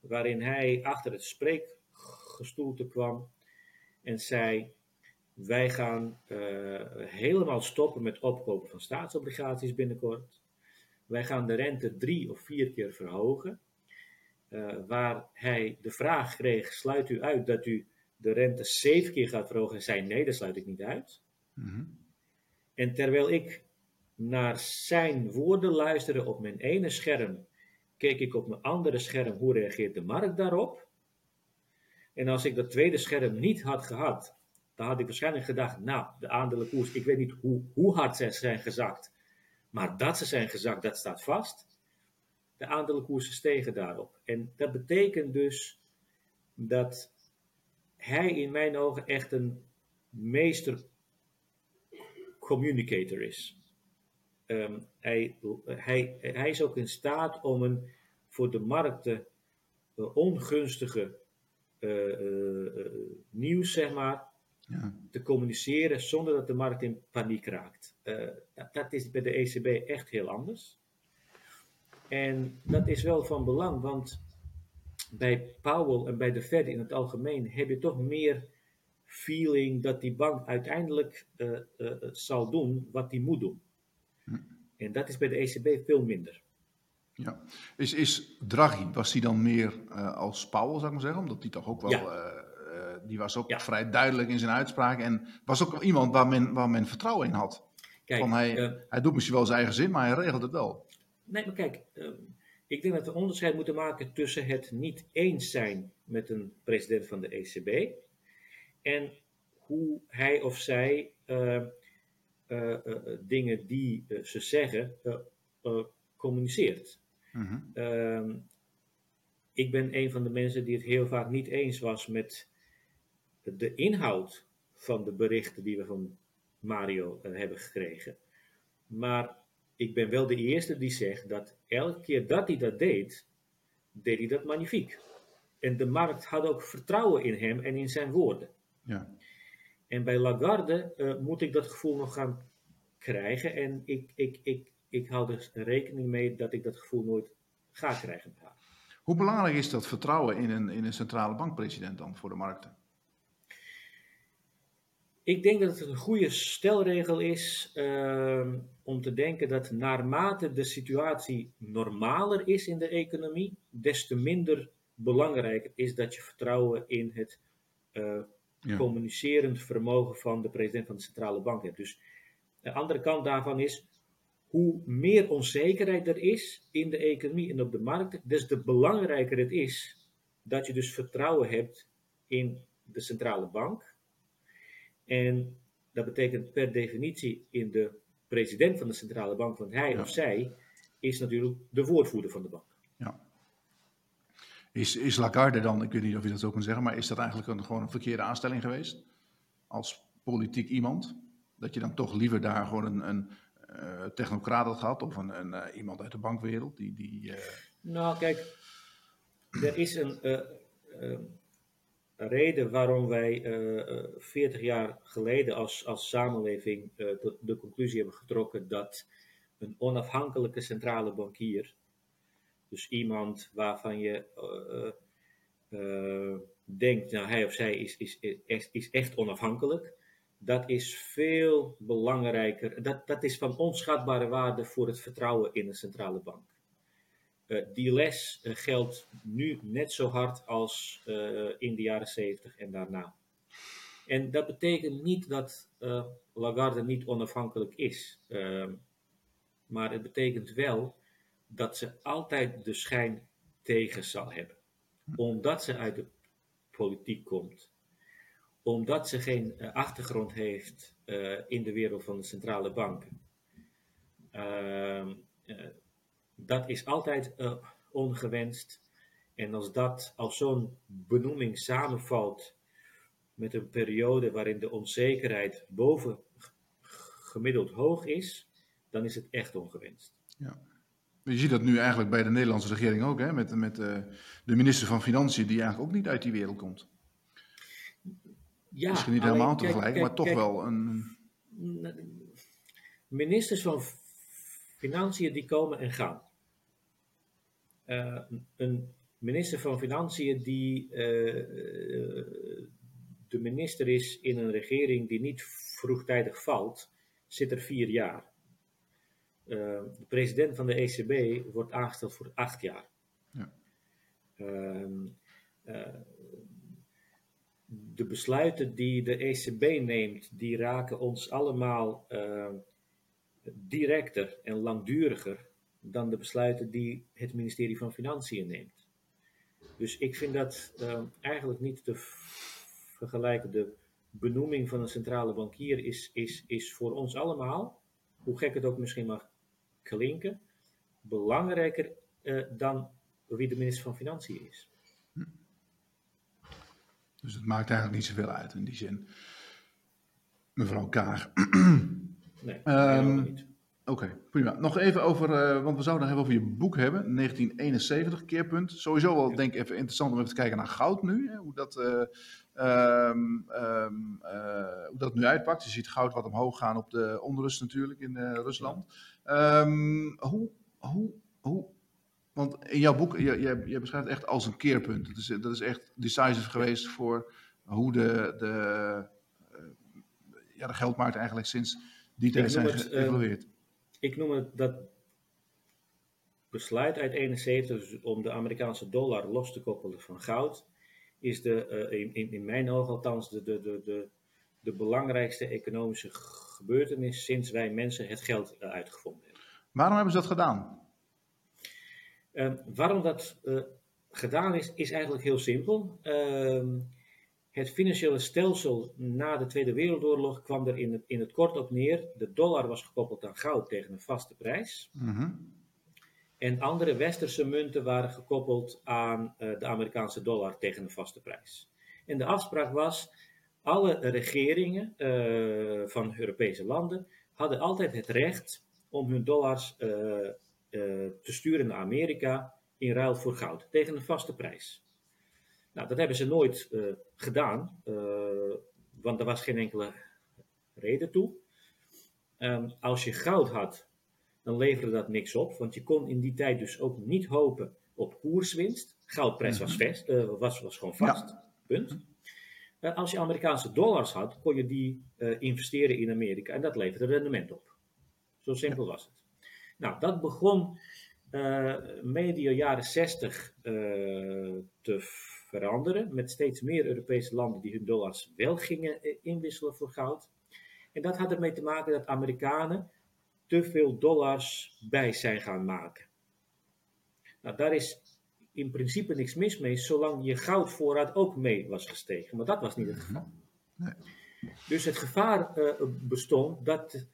Waarin hij achter het spreekgestoelte kwam en zei: Wij gaan uh, helemaal stoppen met opkopen van staatsobligaties binnenkort. Wij gaan de rente drie of vier keer verhogen. Uh, waar hij de vraag kreeg: Sluit u uit dat u de rente zeven keer gaat verhogen? En zei: Nee, dat sluit ik niet uit. Mm -hmm. En terwijl ik naar zijn woorden luisterde op mijn ene scherm, keek ik op mijn andere scherm hoe reageert de markt daarop. En als ik dat tweede scherm niet had gehad, dan had ik waarschijnlijk gedacht, nou, de aandelenkoers, ik weet niet hoe, hoe hard ze zijn gezakt, maar dat ze zijn gezakt, dat staat vast. De aandelenkoersen stegen daarop. En dat betekent dus dat hij in mijn ogen echt een meester communicator is. Um, hij, hij, hij is ook in staat om een voor de markten uh, ongunstige uh, uh, nieuws, zeg maar, ja. te communiceren zonder dat de markt in paniek raakt. Dat, dat, is bij de ECB echt heel anders. En dat is wel van belang, want bij Powell en bij de Fed in het algemeen heb je toch meer feeling dat die bank uiteindelijk zal doen wat die moet doen. En dat is bij de ECB veel minder.
Ja. Is, is Draghi, was hij dan meer uh, als Powell, zou ik maar zeggen? Omdat hij toch ook wel, ja. Die was ook ja. vrij duidelijk in zijn uitspraak. En was ook iemand waar men, waar men vertrouwen in had. Kijk, Van hij, uh, hij doet misschien wel zijn eigen zin, maar hij regelt het wel.
Nee, maar kijk, ik denk dat we onderscheid moeten maken tussen het niet eens zijn met een president van de ECB en hoe hij of zij uh, uh, dingen die ze zeggen communiceert. Mm -hmm. ik ben een van de mensen die het heel vaak niet eens was met de inhoud van de berichten die we van Mario hebben gekregen. Maar ik ben wel de eerste die zegt dat elke keer dat hij dat deed, deed hij dat magnifiek. En de markt had ook vertrouwen in hem en in zijn woorden. Ja. En bij Lagarde uh, moet ik dat gevoel nog gaan krijgen. En ik, ik, ik, ik hou er rekening mee dat ik dat gevoel nooit ga krijgen.
Hoe belangrijk is dat vertrouwen in een, in een centrale bankpresident dan voor de markten?
Ik denk dat het een goede stelregel is uh, om te denken dat naarmate de situatie normaler is in de economie, des te minder belangrijk is dat je vertrouwen in het uh, ja. communicerend vermogen van de president van de centrale bank hebt. Dus de andere kant daarvan is, hoe meer onzekerheid er is in de economie en op de markt, des te belangrijker het is dat je dus vertrouwen hebt in de centrale bank. En dat betekent per definitie in de president van de centrale bank, want hij ja. of zij is natuurlijk de woordvoerder van de bank.
Ja. Is, is Lagarde dan, ik weet niet of je dat zo kan zeggen, maar is dat eigenlijk een, gewoon een verkeerde aanstelling geweest? Als politiek iemand? Dat je dan toch liever daar gewoon een, een uh, technocraat had gehad of een, een uh, iemand uit de bankwereld? Die, die, uh...
Nou, kijk, er is een reden waarom wij 40 jaar geleden als, als samenleving de, de conclusie hebben getrokken dat een onafhankelijke centrale bankier dus iemand waarvan je uh, uh, denkt, nou hij of zij is, is, is, is echt onafhankelijk. Dat is veel belangrijker. Dat, dat is van onschatbare waarde voor het vertrouwen in een centrale bank. Uh, die les geldt nu net zo hard als in de jaren 70 en daarna. En dat betekent niet dat Lagarde niet onafhankelijk is. Ehm, maar het betekent wel dat ze altijd de schijn tegen zal hebben. Omdat ze uit de politiek komt. omdat ze geen eh, achtergrond heeft eh, in de wereld van de centrale banken. Eh, dat is altijd ongewenst. En als dat, als zo'n benoeming samenvalt met een periode waarin de onzekerheid boven gemiddeld hoog is, dan is het echt ongewenst.
Ja. Je ziet dat nu eigenlijk bij de Nederlandse regering ook, hè? met, met de minister van Financiën, die eigenlijk ook niet uit die wereld komt. Ja, Misschien niet helemaal tegelijk, maar toch wel een.
Ministers van Financiën die komen en gaan. Uh, een minister van Financiën die uh, de minister is in een regering die niet vroegtijdig valt, zit er vier jaar. Uh, de president van de ECB wordt aangesteld voor acht jaar. Ja. Ehm, de besluiten die de ECB neemt, die raken ons allemaal directer en langduriger dan de besluiten die het ministerie van Financiën neemt. Dus ik vind dat uh, eigenlijk niet te vergelijken. De benoeming van een centrale bankier is, is, is voor ons allemaal, hoe gek het ook misschien mag klinken, belangrijker uh, dan wie de minister van Financiën is.
Dus het maakt eigenlijk niet zoveel uit in die zin. Mevrouw Kaag.
Nee, um, niet.
Oké, prima. Nog even over, uh, want we zouden even over je boek hebben, 1971, keerpunt. Sowieso wel, denk ik, even interessant om even te kijken naar goud nu. Hè, hoe, dat, uh, um, um, uh, hoe dat nu uitpakt. Je ziet goud wat omhoog gaan op de onrust natuurlijk in Rusland. hoe, hoe, hoe want in jouw boek, je, je, je beschrijft het echt als een keerpunt. Dat is, dat is echt decisive geweest voor hoe de, de, ja, de geldmarkt eigenlijk sinds die tijd zijn eh, geëvolueerd.
Ik noem het dat besluit uit 71 dus om de Amerikaanse dollar los te koppelen van goud, is de, uh, in, in mijn ogen althans de, de, de, de, de belangrijkste economische gebeurtenis sinds wij mensen het geld uitgevonden hebben.
Waarom hebben ze dat gedaan?
Ehm, waarom dat uh, gedaan is, is eigenlijk heel simpel. Ehm, het financiële stelsel na de Tweede Wereldoorlog kwam er in het, in het kort op neer. De dollar was gekoppeld aan goud tegen een vaste prijs. Mhm. En andere westerse munten waren gekoppeld aan uh, de Amerikaanse dollar tegen een vaste prijs. En de afspraak was, alle regeringen uh, van Europese landen hadden altijd het recht om hun dollars eh, te sturen naar Amerika in ruil voor goud tegen een vaste prijs. Nou, dat hebben ze nooit uh, gedaan, uh, want er was geen enkele reden toe. Um, als je goud had, dan leverde dat niks op, want je kon in die tijd dus ook niet hopen op koerswinst. Goudprijs was, mhm. vast, uh, was, was gewoon vast, ja. punt. als je Amerikaanse dollars had, kon je die investeren in Amerika en dat leverde rendement op. Zo simpel was het. Nou, dat begon uh, medio jaren 60 uh, eh, te veranderen, met steeds meer Europese landen die hun dollars wel gingen eh, inwisselen voor goud. En dat had ermee te maken dat Amerikanen te veel dollars bij zijn gaan maken. Nou, daar is in principe niks mis mee, zolang je goudvoorraad ook mee was gestegen. Maar dat was niet het geval. Nee. Dus het gevaar uh, bestond dat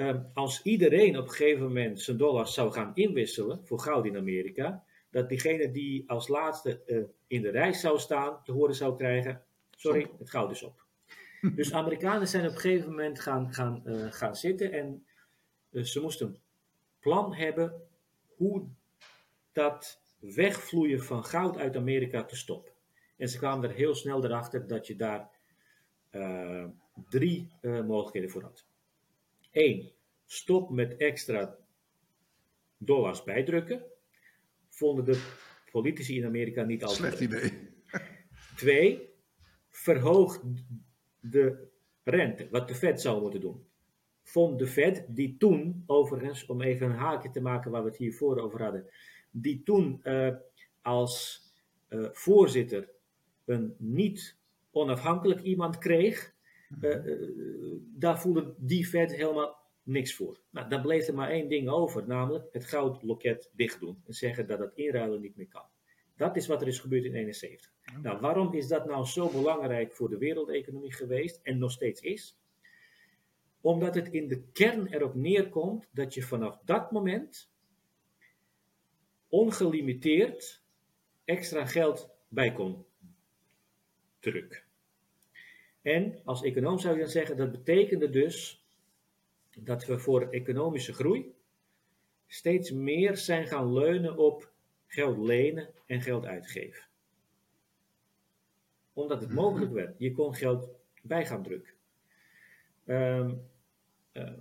Ehm, als iedereen op een gegeven moment zijn dollars zou gaan inwisselen voor goud in Amerika, dat diegene die als laatste uh, in de rij zou staan, te horen zou krijgen: sorry, het goud is op. <laughs> dus Amerikanen zijn op een gegeven moment gaan, gaan, uh, gaan zitten en uh, ze moesten een plan hebben hoe dat wegvloeien van goud uit Amerika te stoppen. En ze kwamen er heel snel erachter dat je daar drie mogelijkheden voor had. 1. Stop met extra dollars bijdrukken. Vonden de politici in Amerika niet altijd.
Slecht idee.
2. Verhoog de rente, wat de Fed zou moeten doen. Vond de Fed, die toen, overigens, om even een haakje te maken waar we het hiervoor over hadden, die toen uh, als uh, voorzitter een niet onafhankelijk iemand kreeg, uh, daar voelde die vet helemaal niks voor. Nou, dan bleef er maar één ding over, namelijk het goudloket dicht doen en zeggen dat het inruilen niet meer kan. Dat is wat er is gebeurd in 1971. Nou, waarom is dat nou zo belangrijk voor de wereldeconomie geweest en nog steeds is? Omdat het in de kern erop neerkomt dat je vanaf dat moment ongelimiteerd extra geld bij kon drukken. En als econoom zou je dan zeggen, dat betekende dus dat we voor economische groei steeds meer zijn gaan leunen op geld lenen en geld uitgeven. Omdat het mogelijk werd. Je kon geld bij gaan drukken. Ehm, ehm,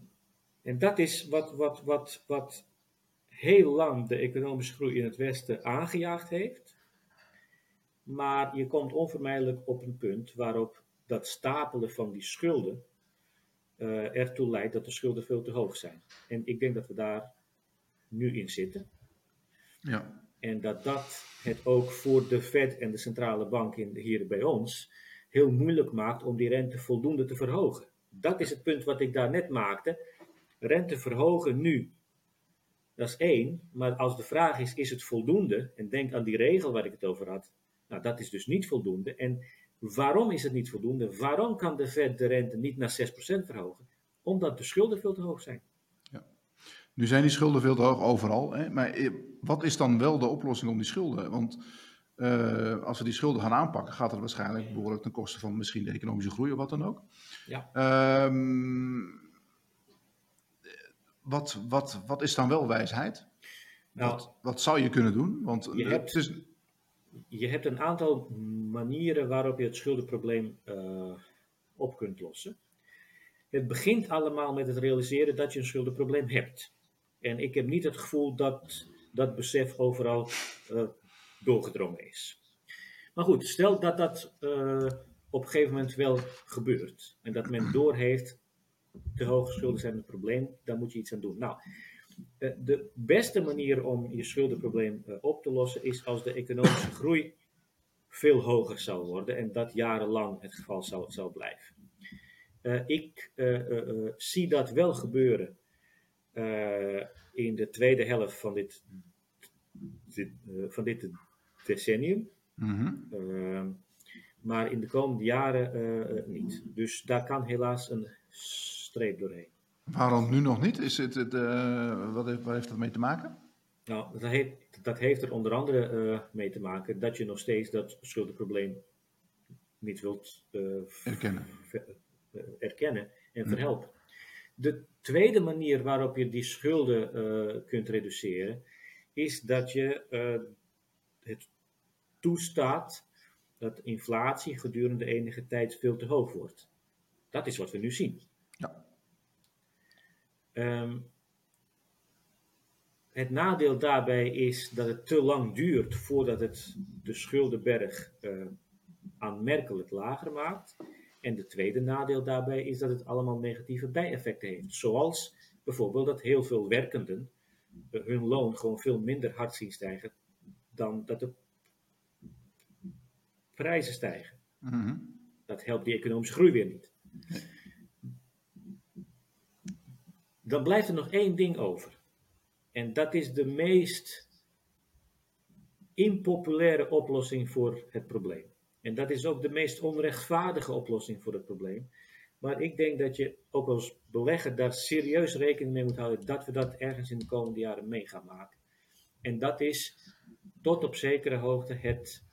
en dat is wat, wat, wat, wat heel lang de economische groei in het Westen aangejaagd heeft. Maar je komt onvermijdelijk op een punt waarop dat stapelen van die schulden uh, ertoe leidt dat de schulden veel te hoog zijn. En ik denk dat we daar nu in zitten.
Ja.
En dat dat het ook voor de Fed en de centrale bank in, hier bij ons heel moeilijk maakt om die rente voldoende te verhogen. Dat is het punt wat ik daar net maakte. Rente verhogen nu, dat is één. Maar als de vraag is, is het voldoende? En denk aan die regel waar ik het over had. Nou, dat is dus niet voldoende. En waarom is het niet voldoende? Waarom kan de Fed de rente niet naar 6% verhogen? Omdat de schulden veel te hoog zijn.
Nu zijn die schulden veel te hoog overal. Hè? Maar eh, wat is dan wel de oplossing om die schulden? Want uh, als we die schulden gaan aanpakken, gaat het waarschijnlijk behoorlijk ten koste van misschien de economische groei of wat dan ook.
Ja.
Um, wat, wat, wat is dan wel wijsheid? Nou, wat, wat zou je kunnen doen? Want
je hebt, is... je hebt een aantal manieren waarop je het schuldenprobleem uh, op kunt lossen. Het begint allemaal met het realiseren dat je een schuldenprobleem hebt. En ik heb niet het gevoel dat dat besef overal uh, doorgedrongen is. Maar goed, stel dat dat uh, op een gegeven moment wel gebeurt. En dat men doorheeft, te hoge schulden zijn een probleem, daar moet je iets aan doen. Nou, de beste manier om je schuldenprobleem op te lossen is als de economische <coughs> groei veel hoger zal worden en dat jarenlang het geval zal, zal blijven. ik zie dat wel gebeuren in de tweede helft van dit, dit van dit decennium.
Mm
-hmm. maar in de komende jaren niet. Dus daar kan helaas een streep doorheen.
Waarom nu nog niet? Is het, het wat heeft, waar heeft dat mee te maken?
Nou, dat heeft, dat heeft er onder andere mee te maken dat je nog steeds dat schuldenprobleem niet wilt
erkennen.
erkennen en verhelpen. De tweede manier waarop je die schulden kunt reduceren, is dat je het toestaat dat inflatie gedurende enige tijd veel te hoog wordt. Dat is wat we nu zien. Um, het nadeel daarbij is dat het te lang duurt voordat het de schuldenberg uh, aanmerkelijk lager maakt. En de tweede nadeel daarbij is dat het allemaal negatieve bijeffecten heeft. Zoals bijvoorbeeld dat heel veel werkenden hun loon gewoon veel minder hard zien stijgen dan dat de prijzen stijgen.
Mm
Dat helpt die economische groei weer niet. Dan blijft er nog één ding over. En dat is de meest impopulaire oplossing voor het probleem. En dat is ook de meest onrechtvaardige oplossing voor het probleem. Maar ik denk dat je ook als belegger daar serieus rekening mee moet houden dat we dat ergens in de komende jaren mee gaan maken. En dat is tot op zekere hoogte het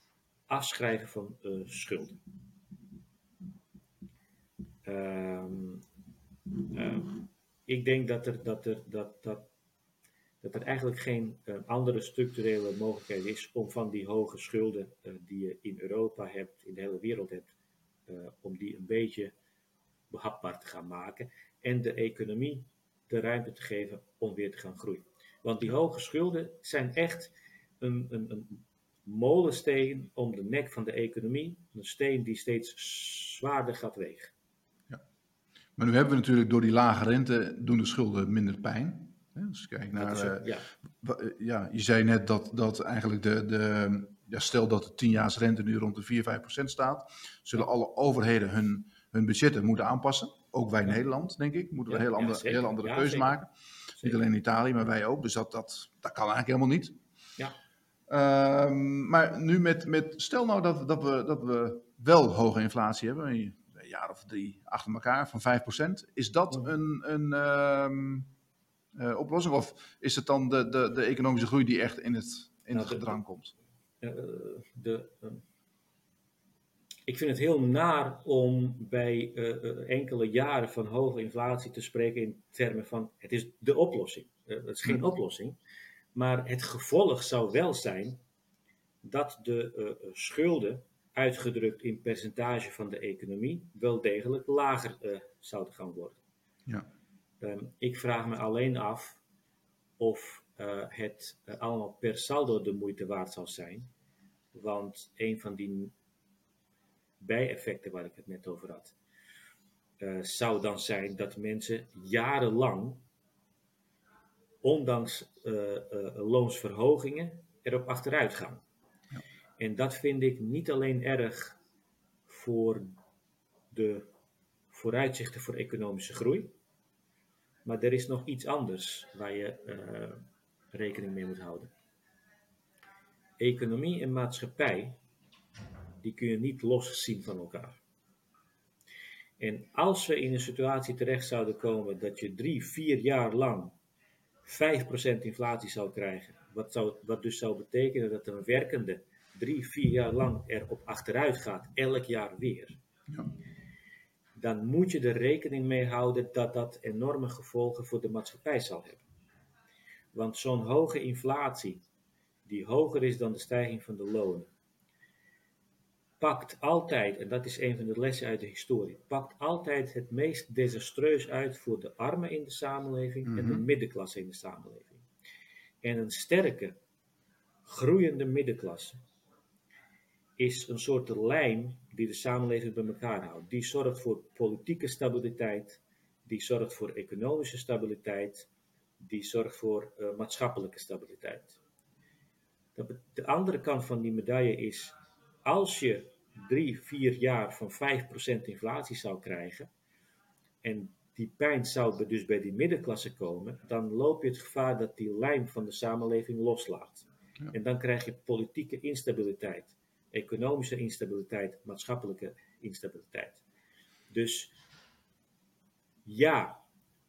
afschrijven van uh, schulden. Um, ik denk dat er, dat er, dat, dat dat er eigenlijk geen uh, andere structurele mogelijkheid is om van die hoge schulden uh, die je in Europa hebt, in de hele wereld hebt, uh, om die een beetje behapbaar te gaan maken en de economie de ruimte te geven om weer te gaan groeien. Want die hoge schulden zijn echt een, een, een molensteen om de nek van de economie, een steen die steeds zwaarder gaat wegen.
Maar nu hebben we natuurlijk door die lage rente doen de schulden minder pijn. Dus kijk naar,
ja.
Uh, ja. je zei net dat, dat eigenlijk de, de ja, stel dat de 10 rente nu rond de 4, 5 procent staat, zullen alle overheden hun, hun budgetten moeten aanpassen. Ook wij Nederland, denk ik, moeten we een heel andere, heel andere keuze maken. Niet alleen Italië, maar wij ook. Dus dat, dat, dat kan eigenlijk helemaal niet.
Ja.
Ehm, maar nu met, met stel nou dat, dat, we, dat we wel hoge inflatie hebben, jaar of drie achter elkaar van 5%. Is dat een, een ehm, eh, oplossing? Of is het dan de, de, de economische groei die echt in het, in nou, het gedrang komt?
Uh, de, ik vind het heel naar om bij enkele jaren van hoge inflatie te spreken in termen van het is de oplossing. het is geen hm. oplossing. Maar het gevolg zou wel zijn dat de schulden uitgedrukt in percentage van de economie, wel degelijk lager uh, zouden gaan worden. Ja. Ehm, ik vraag me alleen af of uh, het uh, allemaal per saldo de moeite waard zal zijn. Want een van die bijeffecten waar ik het net over had, zou dan zijn dat mensen jarenlang, ondanks loonsverhogingen, erop achteruit gaan. En dat vind ik niet alleen erg voor de vooruitzichten voor economische groei, maar er is nog iets anders waar je uh, rekening mee moet houden. Economie en maatschappij, die kun je niet loszien van elkaar. En als we in een situatie terecht zouden komen dat je drie, vier jaar lang 5% inflatie zou krijgen, wat, zou, wat dus zou betekenen dat een werkende drie, vier jaar lang erop achteruit gaat, elk jaar weer, ja. dan moet je er rekening mee houden dat dat enorme gevolgen voor de maatschappij zal hebben. Want zo'n hoge inflatie, die hoger is dan de stijging van de lonen, pakt altijd, en dat is een van de lessen uit de historie, pakt altijd het meest desastreus uit voor de armen in de samenleving en de mhm. middenklasse in de samenleving. En een sterke, groeiende middenklasse is een soort lijm die de samenleving bij elkaar houdt. Die zorgt voor politieke stabiliteit, die zorgt voor economische stabiliteit, die zorgt voor uh, maatschappelijke stabiliteit. De andere kant van die medaille is, als je drie, vier jaar van 5% inflatie zou krijgen, en die pijn zou dus bij die middenklasse komen, dan loop je het gevaar dat die lijm van de samenleving loslaat. En dan krijg je politieke instabiliteit economische instabiliteit, maatschappelijke instabiliteit. Dus ja,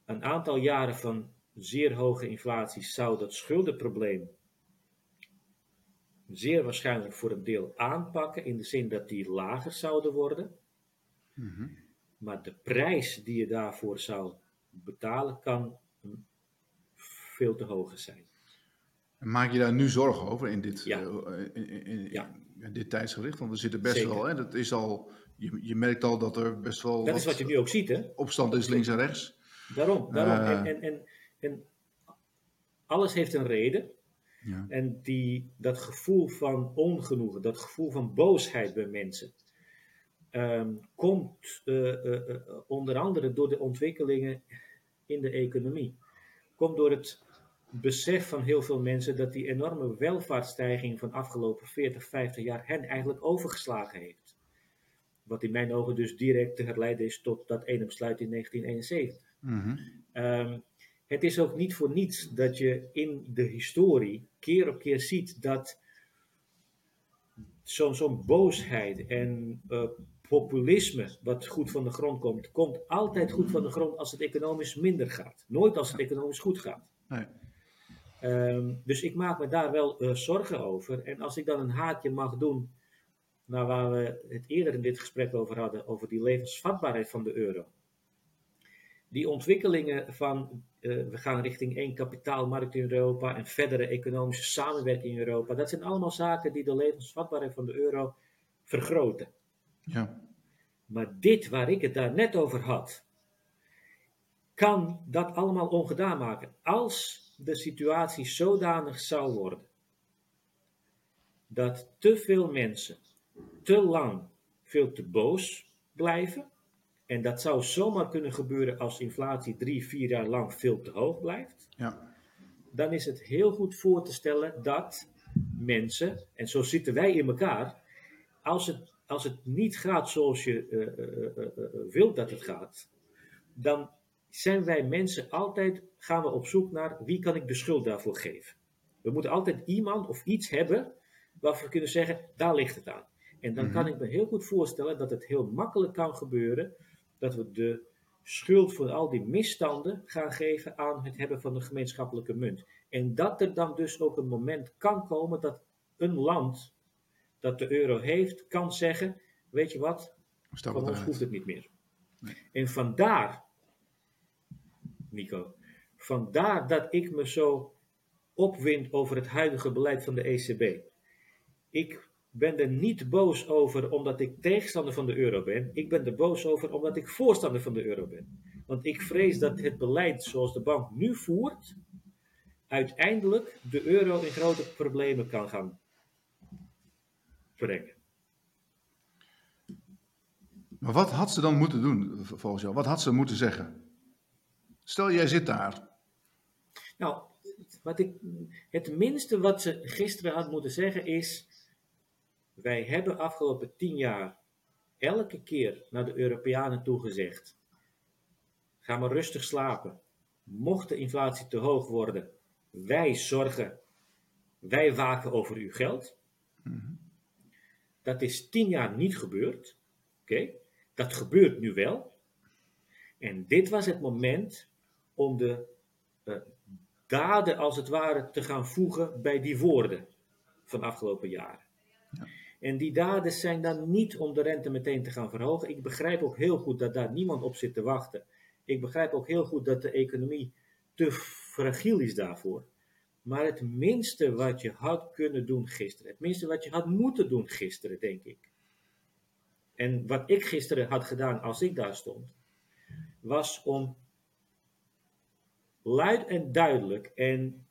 een aantal jaren van zeer hoge inflatie zou dat schuldenprobleem zeer waarschijnlijk voor een deel aanpakken, in de zin dat die lager zouden worden. Mhm. Maar de prijs die je daarvoor zou betalen, kan veel te hoog zijn.
Maak je daar nu zorgen over in dit, ja. Uh, in, in, ja dit tijdsgericht? Want we zitten best wel, hè, dat is al, je, je merkt al dat er best wel.
Dat is wat je nu ook ziet, hè?
Opstand is links en rechts.
Daarom, daarom. Uh, en, en, en, alles heeft een reden. Ja. En die, dat gevoel van ongenoegen, dat gevoel van boosheid bij mensen, um, komt uh, uh, onder andere door de ontwikkelingen in de economie. Komt door het besef van heel veel mensen dat die enorme welvaartsstijging van afgelopen 40, 50 jaar hen eigenlijk overgeslagen heeft. Wat in mijn ogen dus direct te herleiden is tot dat ene besluit in 1971. Mm ehm, het is ook niet voor niets dat je in de historie keer op keer ziet dat zo'n boosheid en uh, populisme, wat goed van de grond komt, komt altijd goed van de grond als het economisch minder gaat. Nooit als het economisch goed gaat. Nee. Ehm, dus ik maak me daar wel uh, zorgen over. En als ik dan een haatje mag doen naar waar we het eerder in dit gesprek over hadden, over die levensvatbaarheid van de euro. Die ontwikkelingen van uh, we gaan richting één kapitaalmarkt in Europa en verdere economische samenwerking in Europa, dat zijn allemaal zaken die de levensvatbaarheid van de euro vergroten. Ja. Maar dit waar ik het daar net over had, kan dat allemaal ongedaan maken. Als de situatie zodanig zou worden dat te veel mensen te lang veel te boos blijven, en dat zou zomaar kunnen gebeuren als inflatie drie, vier jaar lang veel te hoog blijft, ja. dan is het heel goed voor te stellen dat mensen, en zo zitten wij in elkaar, als het, als het niet gaat zoals je uh, uh, wilt dat het gaat, dan zijn wij mensen altijd, gaan we op zoek naar wie kan ik de schuld daarvoor geven. We moeten altijd iemand of iets hebben waarvan we kunnen zeggen, daar ligt het aan. En dan kan
Mhm.
ik me heel goed voorstellen dat het heel makkelijk kan gebeuren dat we de schuld voor al die misstanden gaan geven aan het hebben van een gemeenschappelijke munt. En dat er dan dus ook een moment kan komen dat een land dat de euro heeft, kan zeggen, weet je wat,
Stap
van ons hoeft het niet meer.
Nee.
En vandaar, Nico, vandaar dat ik me zo opwind over het huidige beleid van de ECB. Ik ben er niet boos over omdat ik tegenstander van de euro ben. Ik ben er boos over omdat ik voorstander van de euro ben. Want ik vrees dat het beleid zoals de bank nu voert, uiteindelijk de euro in grote problemen kan gaan brengen.
Maar wat had ze dan moeten doen, volgens jou? Wat had ze moeten zeggen? Stel, jij zit daar.
Nou, wat ik, het minste wat ze gisteren had moeten zeggen is: wij hebben afgelopen tien jaar elke keer naar de Europeanen toegezegd: ga maar rustig slapen. Mocht de inflatie te hoog worden, wij zorgen, wij waken over uw geld. Dat is tien jaar niet gebeurd. Oké, dat gebeurt nu wel. En dit was het moment om de eh, daden als het ware te gaan voegen bij die woorden van afgelopen jaren. En die daden zijn dan niet om de rente meteen te gaan verhogen. Ik begrijp ook heel goed dat daar niemand op zit te wachten. Ik begrijp ook heel goed dat de economie te fragiel is daarvoor. Maar het minste wat je had kunnen doen gisteren, het minste wat je had moeten doen gisteren, denk ik. En wat ik gisteren had gedaan als ik daar stond, was om luid en duidelijk en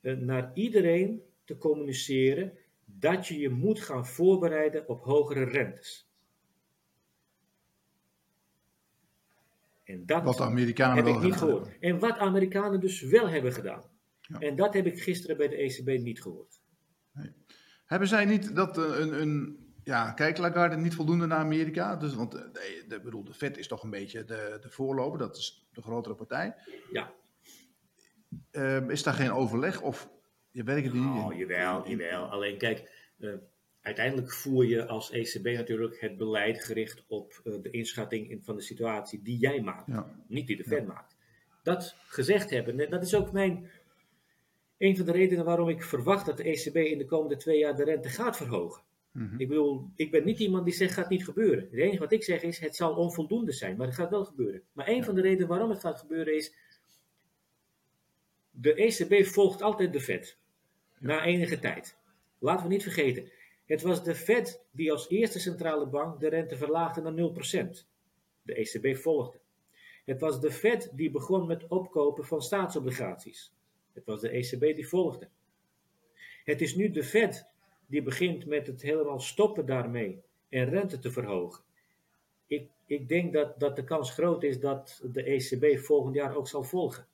eh, naar iedereen te communiceren dat je je moet gaan voorbereiden op hogere rentes. En dat
Wat de Amerikanen
heb
wel
ik niet
gedaan
gehoord.
hebben.
En wat Amerikanen dus wel hebben gedaan.
Ja.
En dat heb ik gisteren bij de ECB niet gehoord.
Hebben zij niet dat eh, een, een ja, kijk, Lagarde niet voldoende naar Amerika? Dus, want eh, de, de, bedoel, de Fed is toch een beetje de, de voorloper, dat is de grotere partij.
Ja,
Eh, is daar geen overleg of je werkt die
oh, jawel, jawel. Alleen kijk, eh, uiteindelijk voer je als ECB natuurlijk het beleid gericht op eh, de inschatting in- van de situatie die jij maakt.
Ja.
niet die de Fed maakt. Dat gezegd hebben, dat is ook mijn, een van de redenen waarom ik verwacht dat de ECB in de komende twee jaar de rente gaat verhogen.
Mhm.
Ik bedoel, ik ben niet iemand die zegt gaat niet gebeuren. Het enige wat ik zeg is, het zal onvoldoende zijn, maar het gaat wel gebeuren. Maar een van de redenen waarom het gaat gebeuren is, de ECB volgt altijd de Fed. Na enige tijd. Laten we niet vergeten, het was de Fed die als eerste centrale bank de rente verlaagde naar 0%. De ECB volgde. Het was de Fed die begon met opkopen van staatsobligaties. Het was de ECB die volgde. Het is nu de Fed die begint met het helemaal stoppen daarmee en rente te verhogen. Ik, ik denk dat, dat de kans groot is dat de ECB volgend jaar ook zal volgen.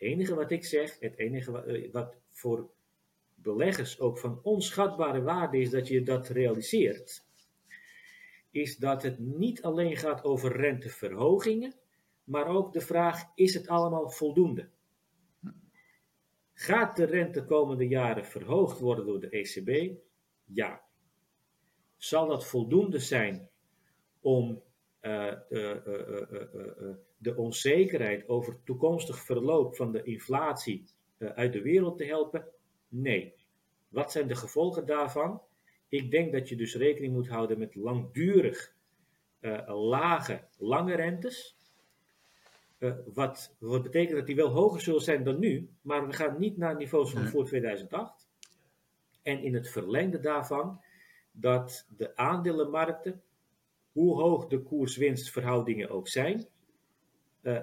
Enige wat ik zeg, het enige wat, eh, wat voor beleggers ook van onschatbare waarde is dat je dat realiseert, is dat het niet alleen gaat over renteverhogingen, maar ook de vraag: is het allemaal voldoende? Gaat de rente komende jaren verhoogd worden door de ECB? Ja. Zal dat voldoende zijn om de, uh, uh, de, onzekerheid over het toekomstig verloop van de inflatie uit de wereld te helpen? Nee. Wat zijn de gevolgen daarvan? Ik denk dat je dus rekening moet houden met langdurig lage, lange rentes. Uh, wat, wat betekent dat die wel hoger zullen zijn dan nu, maar we gaan niet naar niveaus van voor 2008. En in het verlengde daarvan dat de aandelenmarkten, hoe hoog de koers-winstverhoudingen ook zijn, uh,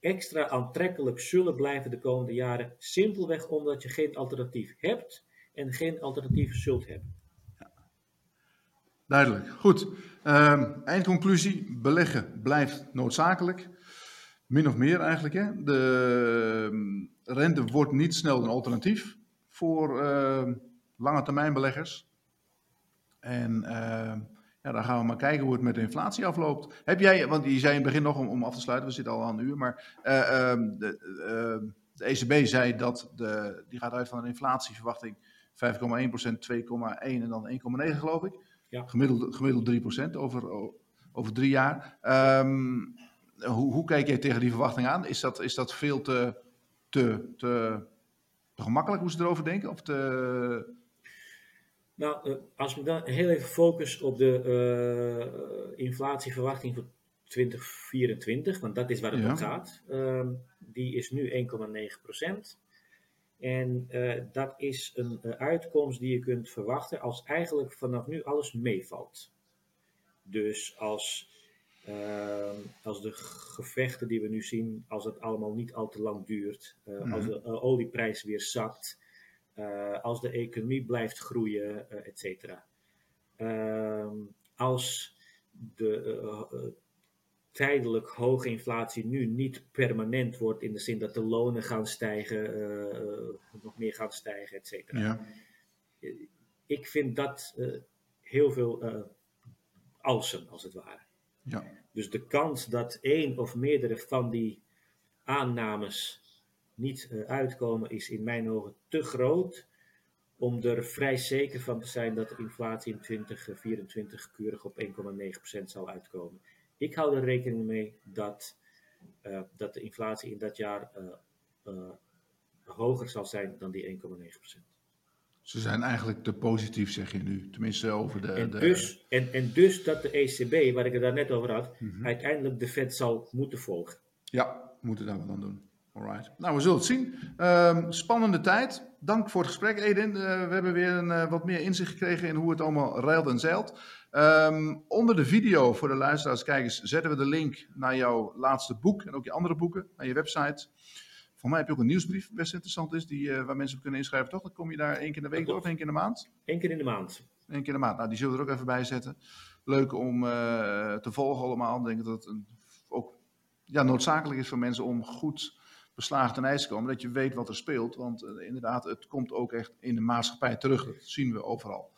extra aantrekkelijk zullen blijven de komende jaren, simpelweg omdat je geen alternatief hebt en geen alternatief zult hebben.
Duidelijk. Goed. Ehm, eindconclusie. Beleggen blijft noodzakelijk. Min of meer eigenlijk. Hè? De ehm, rente wordt niet snel een alternatief voor ehm, lange termijn beleggers. En ja, dan gaan we maar kijken hoe het met de inflatie afloopt. Heb jij, want je zei in het begin nog om, om af te sluiten, we zitten al aan een uur, maar eh, ehm, de, ehm, de ECB zei dat de, die gaat uit van een inflatieverwachting 5,1%, 2,1 en dan 1,9 geloof ik.
Ja.
Gemiddeld, gemiddeld 3% over, over drie jaar. Ehm, hoe, hoe kijk jij tegen die verwachting aan? Is dat, is dat veel te, te, te, te gemakkelijk hoe ze erover denken? Of te,
Nou, eh, als we dan heel even focus op de eh, inflatieverwachting voor 2024, want dat is waar het
Ja.
om gaat. Ehm, die is nu 1,9%. En eh, dat is een uitkomst die je kunt verwachten als eigenlijk vanaf nu alles meevalt. Dus als, ehm, als de gevechten die we nu zien, als het allemaal niet al te lang duurt, als
Mhm.
de olieprijs weer zakt, als de economie blijft groeien, eh et cetera. Ehm, als de eh, eh, tijdelijk hoge inflatie nu niet permanent wordt, in de zin dat de lonen gaan stijgen, eh, eh, nog meer gaan stijgen, et cetera.
ja.
Ik vind dat eh, heel veel eh alsen, als het ware.
Ja.
Dus de kans dat één of meerdere van die aannames niet eh, uitkomen, is in mijn ogen te groot om er vrij zeker van te zijn dat de inflatie in 2024 keurig op 1,9% zal uitkomen. Ik hou er rekening mee dat, eh, dat de inflatie in dat jaar eh, eh, hoger zal zijn dan die 1,9%.
Ze zijn eigenlijk te positief, zeg je nu. Tenminste over de...
En
de
dus, en, en dus dat de ECB, waar ik het daar net over had,
Mhm.
uiteindelijk de Fed zal moeten volgen.
Ja, moeten daar wat aan doen. Alright. Nou, we zullen het zien. Ehm, spannende tijd. Dank voor het gesprek, Edin. Eh, we hebben weer een, eh, wat meer inzicht gekregen in hoe het allemaal ruilt en zeilt. Ehm, onder de video voor de luisteraars, kijkers, zetten we de link naar jouw laatste boek en ook je andere boeken, naar je website. Voor mij heb je ook een nieuwsbrief, best interessant is, die, eh, waar mensen op kunnen inschrijven, toch? Dan kom je daar één keer in de week door of één keer in de maand?
Eén keer in de maand.
Eén keer in de maand. Nou, die zullen we er ook even bij zetten. Leuk om te volgen allemaal. Ik denk dat het een, ook ja, noodzakelijk is voor mensen om goed beslagen ten ijs komen. Dat je weet wat er speelt. Want eh, inderdaad, het komt ook echt in de maatschappij terug. Dat zien we overal.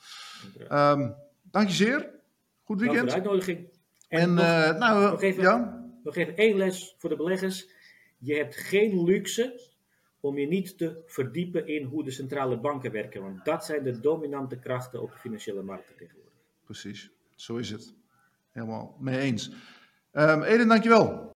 Ehm dank je zeer. Goed
Dank voor
weekend.
de uitnodiging. En,
En,
nog,
eh, nou,
nog even-
ja.
nog even één les voor de beleggers. Je hebt geen luxe om je niet te verdiepen in hoe de centrale banken werken. Want dat zijn de dominante krachten op de financiële markten tegenwoordig.
Precies, zo is het. Helemaal mee eens. Ehm Eden, dankjewel.